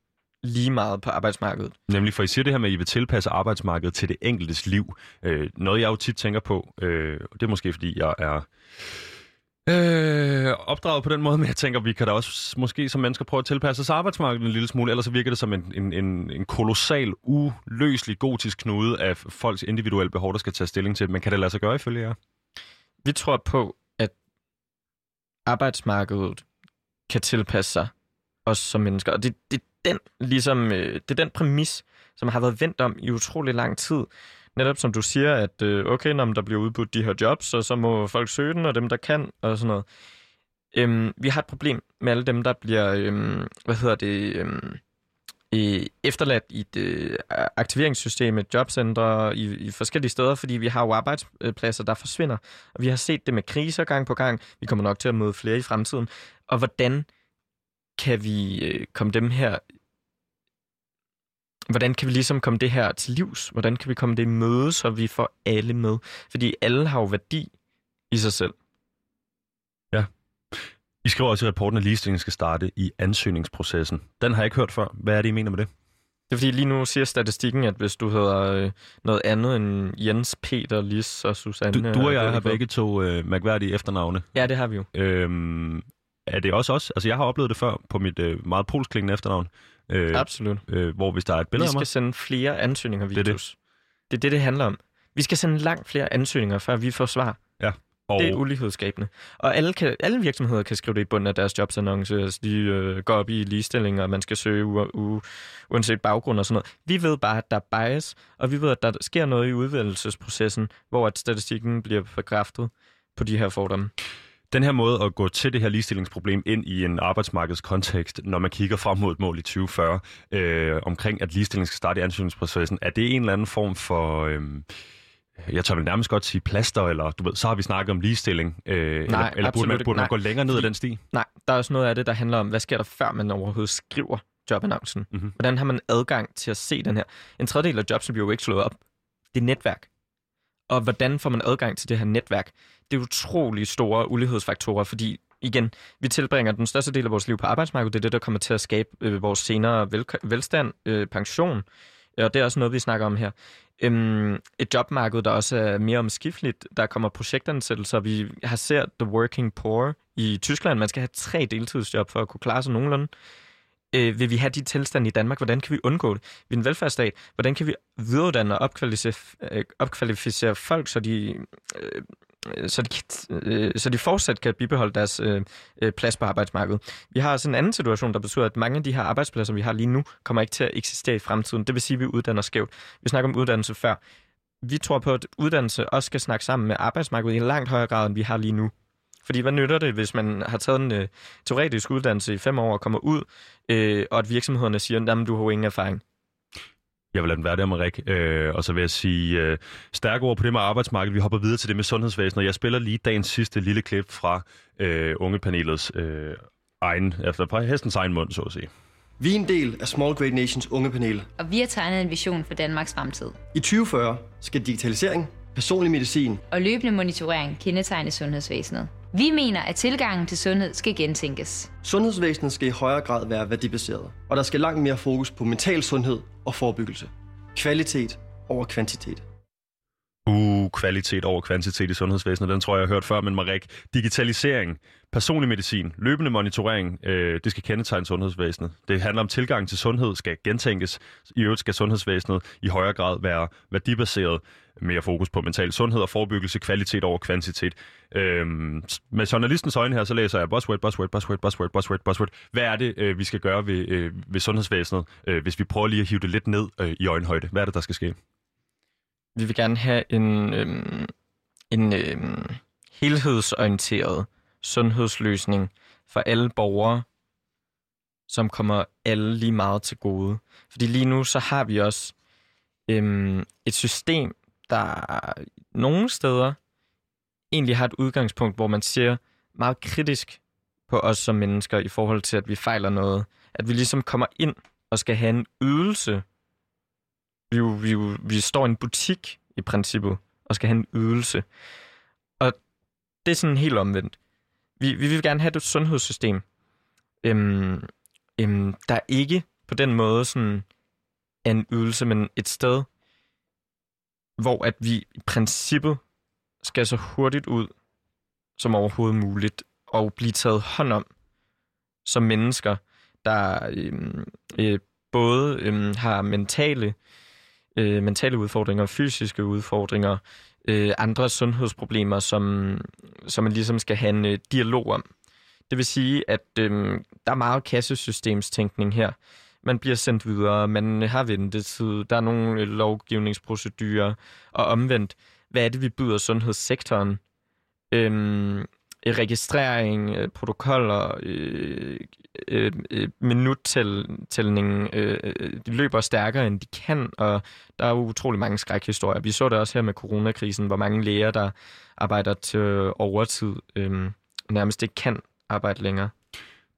lige meget på arbejdsmarkedet. Nemlig, for I siger det her med, at I vil tilpasse arbejdsmarkedet til det enkeltes liv. Øh, noget, jeg jo tit tænker på, øh, og det er måske, fordi jeg er øh, opdraget på den måde, men jeg tænker, vi kan da også måske som mennesker prøve at tilpasse os arbejdsmarkedet en lille smule, ellers så virker det som en, en, en, en kolossal, uløselig gotisk knude af folks individuelle behov, der skal tage stilling til. Men kan det lade sig gøre ifølge jer? Vi tror på, at arbejdsmarkedet kan tilpasse sig os som mennesker. Og det, det, den, ligesom, øh, det er den præmis, som har været vendt om i utrolig lang tid. Netop som du siger, at øh, okay, når der bliver udbudt de her jobs, og så må folk søge den, og dem, der kan, og sådan noget. Øhm, vi har et problem med alle dem, der bliver, øhm, hvad hedder det, øhm, øh, efterladt i et øh, aktiveringssystem, et jobcenter i, i forskellige steder, fordi vi har jo arbejdspladser, der forsvinder. Og vi har set det med kriser gang på gang. Vi kommer nok til at møde flere i fremtiden. Og hvordan kan vi øh, komme dem her hvordan kan vi ligesom komme det her til livs? Hvordan kan vi komme det i møde, så vi får alle med? Fordi alle har jo værdi i sig selv. Ja. I skriver også i rapporten, at ligestillingen skal starte i ansøgningsprocessen. Den har jeg ikke hørt før. Hvad er det, I mener med det? Det er fordi lige nu siger statistikken, at hvis du hedder øh, noget andet end Jens, Peter, Lis og Susanne... Du, du og jeg har begge to øh, mærkværdige efternavne. Ja, det har vi jo. Øhm, er det også os? Altså, jeg har oplevet det før på mit øh, meget polsklingende efternavn. Øh, Absolut. Øh, hvor hvis der er et billede Vi af skal mig... sende flere ansøgninger, Det er det. Vitus. Det er det, det handler om. Vi skal sende langt flere ansøgninger, før vi får svar. Ja. Og... Det er ulighedsskabende. Og alle, kan, alle virksomheder kan skrive det i bunden af deres jobsannonce. Altså, de øh, går op i ligestilling, og man skal søge u- u- uanset baggrund og sådan noget. Vi ved bare, at der er bias, og vi ved, at der sker noget i udvælgelsesprocessen, hvor at statistikken bliver bekræftet på de her fordomme. Den her måde at gå til det her ligestillingsproblem ind i en arbejdsmarkedskontekst, når man kigger frem mod et mål i 2040, øh, omkring at ligestilling skal starte i ansøgningsprocessen, er det en eller anden form for... Øh, jeg tør vel nærmest godt sige plaster, eller du ved, så har vi snakket om ligestilling. Øh, eller eller burde man, burde man Nej. gå længere ned ad den sti? Nej, der er også noget af det, der handler om, hvad sker der før man overhovedet skriver jobannoncen? Mm-hmm. Hvordan har man adgang til at se den her? En tredjedel af jobs bliver jo ikke slået op. Det er netværk. Og hvordan får man adgang til det her netværk? Det er utrolig store ulighedsfaktorer, fordi igen, vi tilbringer den største del af vores liv på arbejdsmarkedet. Det er det, der kommer til at skabe øh, vores senere vel, velstand, øh, pension. Øh, og det er også noget, vi snakker om her. Øhm, et jobmarked, der også er mere omskifteligt. Der kommer projektansættelser. Vi har set The Working Poor i Tyskland. Man skal have tre deltidsjob for at kunne klare sig nogenlunde. Øh, vil vi have de tilstande i Danmark? Hvordan kan vi undgå det? Vi er en velfærdsstat. Hvordan kan vi videreuddanne og opkvalificere, øh, opkvalificere folk, så de, øh, Øh, så, de, øh, så de fortsat kan bibeholde deres øh, øh, plads på arbejdsmarkedet? Vi har sådan en anden situation, der betyder, at mange af de her arbejdspladser, vi har lige nu, kommer ikke til at eksistere i fremtiden. Det vil sige, at vi uddanner skævt. Vi snakker om uddannelse før. Vi tror på, at uddannelse også skal snakke sammen med arbejdsmarkedet i en langt højere grad, end vi har lige nu. Fordi hvad nytter det, hvis man har taget en øh, teoretisk uddannelse i fem år og kommer ud, øh, og at virksomhederne siger, at du har jo ingen erfaring? Jeg vil lade den være der, Marik. Øh, og så vil jeg sige øh, stærke ord på det med arbejdsmarkedet. Vi hopper videre til det med sundhedsvæsenet. Jeg spiller lige dagens sidste lille klip fra øh, ungepanelets øh, egen, efter fra hestens egen mund, så at sige. Vi er en del af Small Great Nations ungepanel. Og vi har tegnet en vision for Danmarks fremtid. I 2040 skal digitalisering, personlig medicin Og løbende monitorering kendetegne sundhedsvæsenet. Vi mener, at tilgangen til sundhed skal gentænkes. Sundhedsvæsenet skal i højere grad være værdibaseret, og der skal langt mere fokus på mental sundhed og forebyggelse. Kvalitet over kvantitet. Uh, kvalitet over kvantitet i sundhedsvæsenet, den tror jeg, jeg har hørt før, men Marek, digitalisering, personlig medicin, løbende monitorering, øh, det skal kendetegne sundhedsvæsenet. Det handler om tilgang til sundhed, skal gentænkes. I øvrigt skal sundhedsvæsenet i højere grad være værdibaseret, mere fokus på mental sundhed og forebyggelse, kvalitet over kvantitet. Øhm, med journalistens øjne her, så læser jeg buzzword, buzzword, buzzword, buzzword, buzzword, buzzword. Hvad er det, øh, vi skal gøre ved, øh, ved sundhedsvæsenet, øh, hvis vi prøver lige at hive det lidt ned øh, i øjenhøjde? Hvad er det, der skal ske? Vi vil gerne have en, øh, en øh, helhedsorienteret sundhedsløsning for alle borgere, som kommer alle lige meget til gode. Fordi lige nu så har vi også øhm, et system, der nogle steder egentlig har et udgangspunkt, hvor man ser meget kritisk på os som mennesker i forhold til, at vi fejler noget. At vi ligesom kommer ind og skal have en ydelse. Vi, jo, vi, jo, vi står i en butik i princippet og skal have en ydelse. Og det er sådan helt omvendt. Vi, vi vil gerne have et sundhedssystem, øhm, øhm, der ikke på den måde sådan er en ydelse, men et sted, hvor at vi i princippet skal så hurtigt ud som overhovedet muligt og blive taget hånd om som mennesker, der øh, øh, både øh, har mentale, øh, mentale udfordringer, fysiske udfordringer, øh, andre sundhedsproblemer, som, som man ligesom skal have en øh, dialog om. Det vil sige, at øh, der er meget kassesystemstænkning her. Man bliver sendt videre, man har ventetid, der er nogle lovgivningsprocedurer, og omvendt, hvad er det, vi byder sundhedssektoren? Øhm, registrering, øh, protokoller, øh, øh, øh, øh, de løber stærkere, end de kan, og der er utrolig mange skrækhistorier. Vi så det også her med coronakrisen, hvor mange læger, der arbejder til overtid, øh, nærmest ikke kan arbejde længere.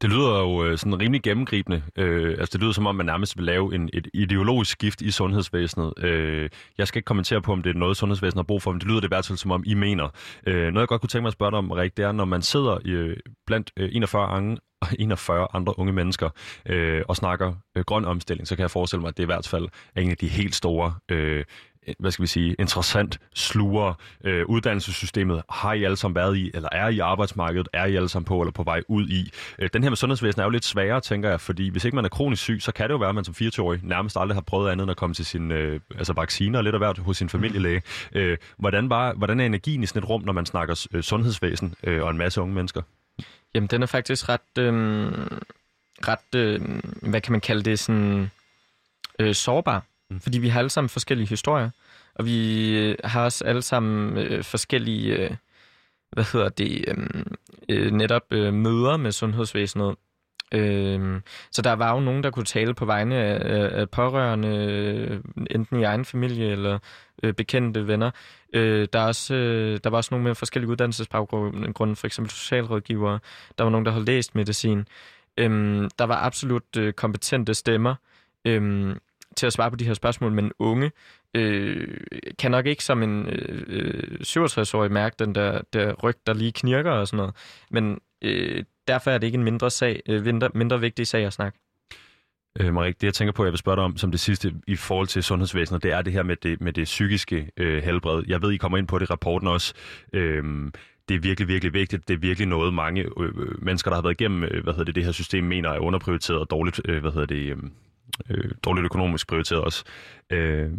Det lyder jo øh, sådan rimelig gennemgribende. Øh, altså det lyder som om, man nærmest vil lave en, et ideologisk skift i sundhedsvæsenet. Øh, jeg skal ikke kommentere på, om det er noget, sundhedsvæsenet har brug for, men det lyder det i hvert fald som om, I mener. Øh, noget, jeg godt kunne tænke mig at spørge dig om, Rik, det er, når man sidder øh, blandt øh, 41 andre 41 andre unge mennesker øh, og snakker øh, grøn omstilling, så kan jeg forestille mig, at det i hvert fald er en af de helt store øh, Øh, hvad skal vi sige, interessant sluger øh, uddannelsessystemet har I alle sammen været i, eller er I arbejdsmarkedet, er I alle sammen på eller på vej ud i. Øh, den her med sundhedsvæsenet er jo lidt sværere, tænker jeg, fordi hvis ikke man er kronisk syg, så kan det jo være, at man som 24-årig nærmest aldrig har prøvet andet end at komme til sin øh, altså vacciner lidt af hvert hos sin familielæge. Øh, hvordan, var, hvordan er energien i sådan et rum, når man snakker øh, sundhedsvæsen øh, og en masse unge mennesker? Jamen, den er faktisk ret, øh, ret øh, hvad kan man kalde det, sådan øh, sårbar. Mm. Fordi vi har alle sammen forskellige historier, og vi øh, har også alle sammen øh, forskellige, øh, hvad hedder det, øh, øh, netop øh, møder med sundhedsvæsenet. Øh, så der var jo nogen, der kunne tale på vegne af, af pårørende, øh, enten i egen familie eller øh, bekendte venner. Øh, der, er også, øh, der var også nogle med forskellige uddannelsesbaggrunde, for eksempel socialrådgivere. Der var nogen, der havde læst medicin. Øh, der var absolut øh, kompetente stemmer. Øh, til at svare på de her spørgsmål, men unge øh, kan nok ikke som en øh, øh 67-årig mærke den der, der ryg, der lige knirker og sådan noget. Men øh, derfor er det ikke en mindre, sag, øh, mindre, mindre vigtig sag at snakke. Øh, Marik, det jeg tænker på, jeg vil spørge dig om som det sidste i forhold til sundhedsvæsenet, det er det her med det, med det psykiske øh, helbred. Jeg ved, I kommer ind på det i rapporten også. Øh, det er virkelig, virkelig vigtigt. Det er virkelig noget, mange øh, øh mennesker, der har været igennem øh, hvad hedder det, det her system, mener er underprioriteret og dårligt, øh, hvad hedder det, øh, øh, dårligt økonomisk prioriteret også. Øh,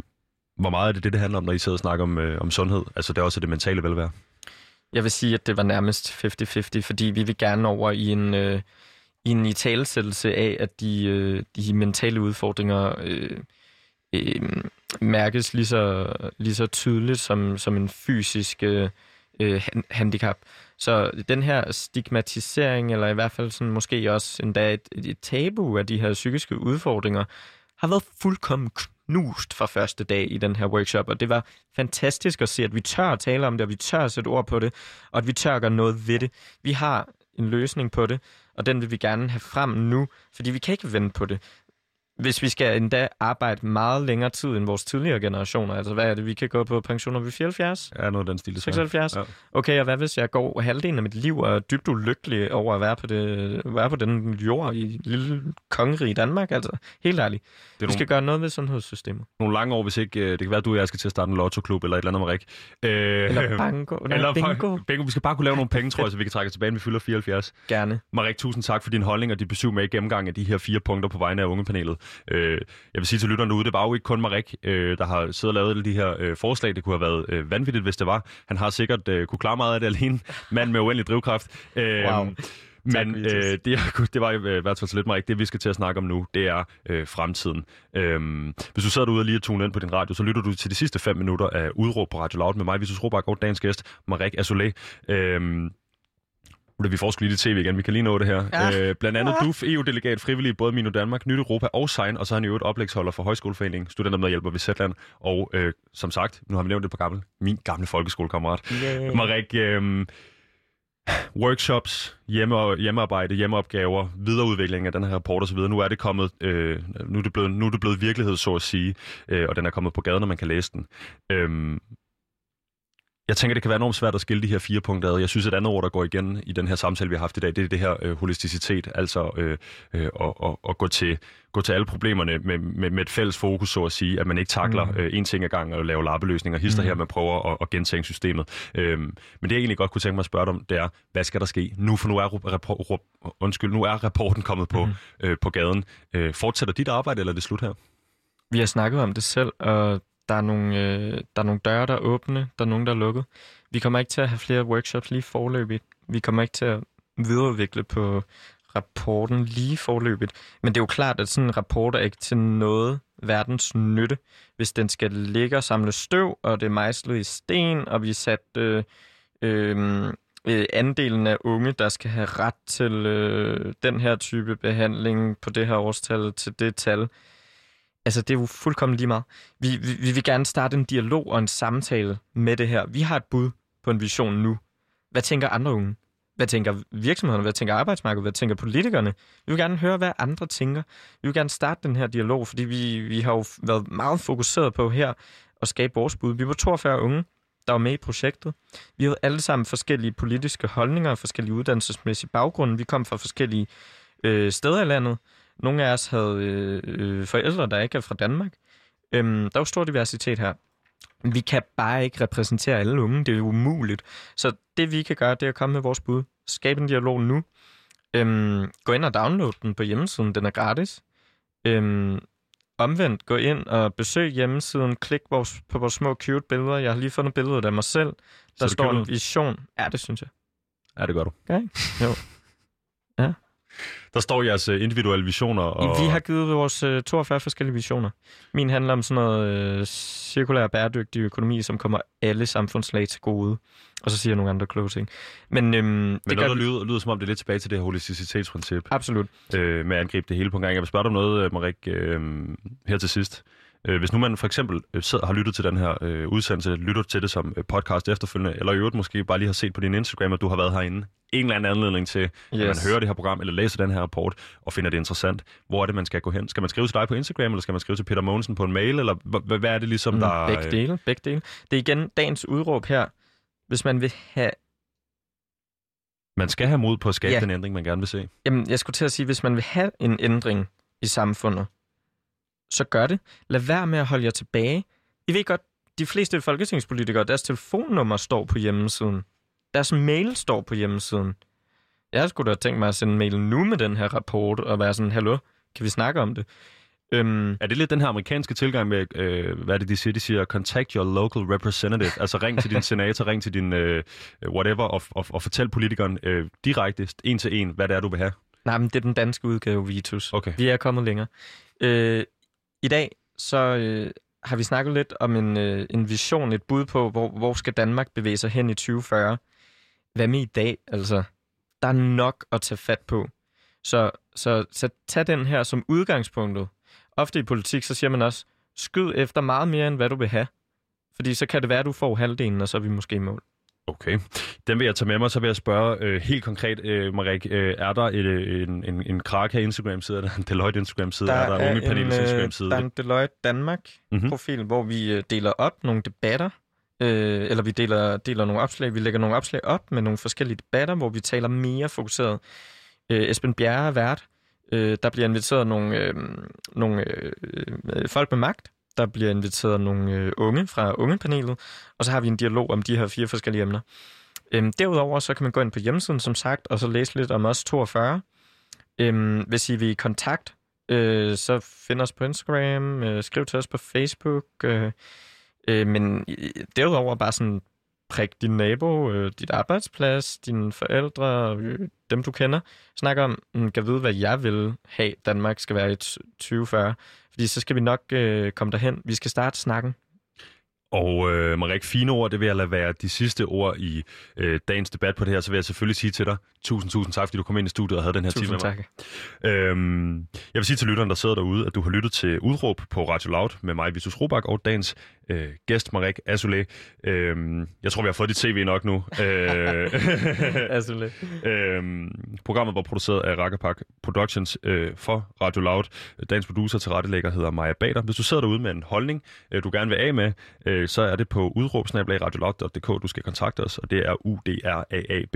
hvor meget er det det, det handler om, når I sidder og snakker om, øh, om sundhed? Altså det er også det mentale velvære. Jeg vil sige, at det var nærmest 50-50, fordi vi vil gerne over i en, øh, i en italesættelse af, at de, øh, de mentale udfordringer øh, øh, mærkes lige så, lige så tydeligt som, som en fysisk øh, øh handicap. Så den her stigmatisering, eller i hvert fald sådan måske også endda et, et tabu af de her psykiske udfordringer, har været fuldkommen knust fra første dag i den her workshop, og det var fantastisk at se, at vi tør at tale om det, og vi tør at sætte ord på det, og at vi tør at gøre noget ved det. Vi har en løsning på det, og den vil vi gerne have frem nu, fordi vi kan ikke vente på det hvis vi skal endda arbejde meget længere tid end vores tidligere generationer, altså hvad er det, vi kan gå på pension, når vi er 74? Ja, noget af den stil. desværre. 76? Ja. Okay, og hvad hvis jeg går halvdelen af mit liv og er dybt ulykkelig over at være på, det, være på den jord i lille kongerige Danmark? Altså, helt ærligt. Det Vi er skal nogle- gøre noget ved sundhedssystemet. Nogle lange år, hvis ikke... øh, Det kan være, at du og jeg skal til at starte en lottoklub eller et eller andet, Marik. Øh, Eller banko. Nej, Eller bingo. bingo. Vi skal bare kunne lave nogle penge, tror jeg, så vi kan trække tilbage, når vi fylder 74. Gerne. Marik, tusind tak for din holdning og dit besøg med i gennemgang af de her fire punkter på vegne af ungepanelet. Øh, jeg vil sige til lytterne derude, det var jo ikke kun Marik, øh, der har siddet og lavet alle de her øh, forslag. Det kunne have været øh, vanvittigt, hvis det var. Han har sikkert øh, kunne klare meget af det alene. *laughs* Mand med uendelig drivkraft. Øh, Wow. Men øh, det, det var i hvert fald så lidt, Marik. Det, vi skal til at snakke om nu, det er øh, fremtiden. Øhm, hvis du sidder derude og lige er tunet ind på din radio, så lytter du til de sidste fem minutter af Udråb på Radio Loud med mig, Vitus Robak og dagens gæst, Marik Azoulay. Øhm, da vi får sgu lige tv igen, vi kan lige nå det her. Ja. Øh, blandt andet DUF, EU-delegat, frivillig i både Mino Danmark, Nyt Europa og Sign, og så er han jo et oplægsholder for Højskoleforeningen, studenter med hjælper ved Zetland, og øh, som sagt, nu har vi nævnt det på gammel, min gamle folkeskolekammerat. Yeah. Marik, øh, workshops, hjemme, hjemmearbejde, hjemmeopgaver, videreudvikling af den her rapport osv. Nu er det kommet, øh, nu, er det blevet, nu er det blevet virkelighed, så at sige, øh, og den er kommet på gaden, når man kan læse den. Øhm, jeg tænker, det kan være enormt svært at skille de her fire punkter ad. Jeg synes, et andet ord, der går igen i den her samtale, vi har haft i dag, det er det her øh, holisticitet, altså øh, øh, at, at, at gå, til, gå til alle problemerne med, med, med et fælles fokus, så at sige, at man ikke takler Mm. øh, en ting ad gang og laver lappeløsninger, hister Mm. her, man prøver at, at gentænke systemet. Øhm, men det jeg egentlig godt kunne tænke mig at spørge dig om, det er, hvad skal der ske nu? For nu er, rapport, rap- undskyld, nu er rapporten kommet på, mm. øh, på gaden. Øh, fortsætter dit arbejde, eller er det slut her? Vi har snakket om det selv, og der er nogle, øh, der er nogle døre, der er åbne, der er nogle, der er lukket. Vi kommer ikke til at have flere workshops lige forløbigt. Vi kommer ikke til at videreudvikle på rapporten lige forløbigt. Men det er jo klart, at sådan en rapport er ikke til noget verdens nytte, hvis den skal ligge og samle støv, og det er mejslet i sten, og vi er sat øh, øh, øh, andelen af unge, der skal have ret til øh, den her type behandling på det her årstal til det tal. Altså, det er jo fuldkommen lige meget. Vi, vi, vi vil gerne starte en dialog og en samtale med det her. Vi har et bud på en vision nu. Hvad tænker andre unge? Hvad tænker virksomhederne? Hvad tænker arbejdsmarkedet? Hvad tænker politikerne? Vi vil gerne høre, hvad andre tænker. Vi vil gerne starte den her dialog, fordi vi, vi har jo været meget fokuseret på her at skabe vores bud. Vi var 42 unge, der var med i projektet. Vi havde alle sammen forskellige politiske holdninger og forskellige uddannelsesmæssige baggrunde. Vi kom fra forskellige øh, steder i landet. Nogle af os havde øh, øh, forældre, der ikke er fra Danmark. Øhm, der er jo stor diversitet her. Vi kan bare ikke repræsentere alle unge. Det er umuligt. Så det vi kan gøre, det er at komme med vores bud. Skabe en dialog nu. Øhm, gå ind og download den på hjemmesiden. Den er gratis. Øhm, omvendt, gå ind og besøg hjemmesiden. Klik vores, på vores små cute billeder. Jeg har lige fundet billedet af mig selv. Der står en vision. Ja, det synes jeg. Ja, det gør du. Okay. Jo. Der står jeres øh, individuelle visioner. Og... Vi har givet vores øh, 42 forskellige visioner. Min handler om sådan noget øh, cirkulær bæredygtig økonomi, som kommer alle samfundslag til gode. Og så siger jeg nogle andre kloge ting. Men, øhm, Men det noget, gør, der lyder, lyder som om, det er lidt tilbage til det her holisticitetsprincip. Absolut. Øh, med at angribe det hele på en gang. Jeg vil spørge dig om noget, øh, Marik, øh, her til sidst. Øh, hvis nu man for eksempel øh, sidder, har lyttet til den her øh, udsendelse, lytter til det som øh, podcast efterfølgende, eller i øvrigt måske bare lige har set på din Instagram, at du har været herinde, en eller anden anledning til, yes. at man hører det her program, eller læser den her rapport, og finder det interessant. Hvor er det, man skal gå hen? Skal man skrive til dig på Instagram, eller skal man skrive til Peter Mogensen på en mail, eller h- hvad er det ligesom, der... Mm, begge dele, begge dele. Det er igen dagens udråb her. Hvis man vil have... Man skal have mod på at skabe Ja. den ændring, man gerne vil se. Jamen, jeg skulle til at sige, hvis man vil have en ændring i samfundet, så gør det. Lad være med at holde jer tilbage. I ved godt, de fleste folketingspolitikere, deres telefonnummer står på hjemmesiden. Deres mail står på hjemmesiden. Jeg skulle da tænkt mig at sende en mail nu med den her rapport, og være sådan, hallo, kan vi snakke om det? Øhm, Er det lidt den her amerikanske tilgang med, øh, hvad er det, de siger? De siger, contact your local representative. altså ring til din senator, ring til din øh, whatever, og, og, og fortæl politikeren øh, direkte, en til en, hvad det er, du vil have. Nej, men det er den danske udgave, Vitus. Okay. Vi er kommet længere. Øh, i dag så øh, har vi snakket lidt om en, øh, en vision, et bud på, hvor, hvor skal Danmark bevæge sig hen i 2040. Hvad med i dag? Altså, der er nok at tage fat på. Så, så, så tag den her som udgangspunktet. Ofte i politik, så siger man også, skyd efter meget mere, end hvad du vil have. Fordi så kan det være, at du får halvdelen, og så er vi måske i mål. Okay. Den vil jeg tage med mig, så vil jeg spørge øh, helt konkret, øh, Marik, øh, er der øh, en, en, en Kraka Instagram-side, er *laughs* der en Deloitte Instagram-side, er der, Unge Panels en, øh, Instagram-side? Der er en Deloitte Danmark-profil, mm-hmm. hvor vi øh, deler op nogle debatter, øh, eller vi deler, deler nogle opslag, vi lægger nogle opslag op med nogle forskellige debatter, hvor vi taler mere fokuseret. Øh, Esben Bjerre er vært. Øh, der bliver inviteret nogle, øh, nogle øh, folk med magt, der bliver inviteret nogle øh, unge fra ungepanelet, og så har vi en dialog om de her fire forskellige emner. Øhm, derudover så kan man gå ind på hjemmesiden, som sagt, og så læse lidt om os 42. Øhm, hvis I vil i kontakt, øh, så find os på Instagram, øh, skriv til os på Facebook, øh, øh, men øh, derudover bare sådan prik din nabo, øh, dit arbejdsplads, dine forældre, øh, dem du kender. Snak om, mm, kan vide, hvad jeg vil have, Danmark skal være i 2040. Fordi så skal vi nok øh, komme derhen. Vi skal starte snakken. Og øh, Marik, fine ord, det vil jeg lade være de sidste ord i øh, dagens debat på det her. Så vil jeg selvfølgelig sige til dig, tusind, tusind tak, fordi du kom ind i studiet og havde den her Tusind time med mig. Øhm, jeg vil sige til lytteren, der sidder derude, at du har lyttet til Udråb på Radio Loud med mig, Vitus Robak, og dagens øh, gæst, Marik Azulé. Øhm, jeg tror, vi har fået dit CV nok nu. Øh, *laughs* Azulé. øhm, programmet var produceret af Rakkerpak Productions øh, for Radio Loud. Dagens producer til rettelægger hedder Maja Bader. Hvis du sidder derude med en holdning, øh, du gerne vil af med, øh, så er det på udråbsnabelagradioloud.dk, du skal kontakte os, og det er UDRAAB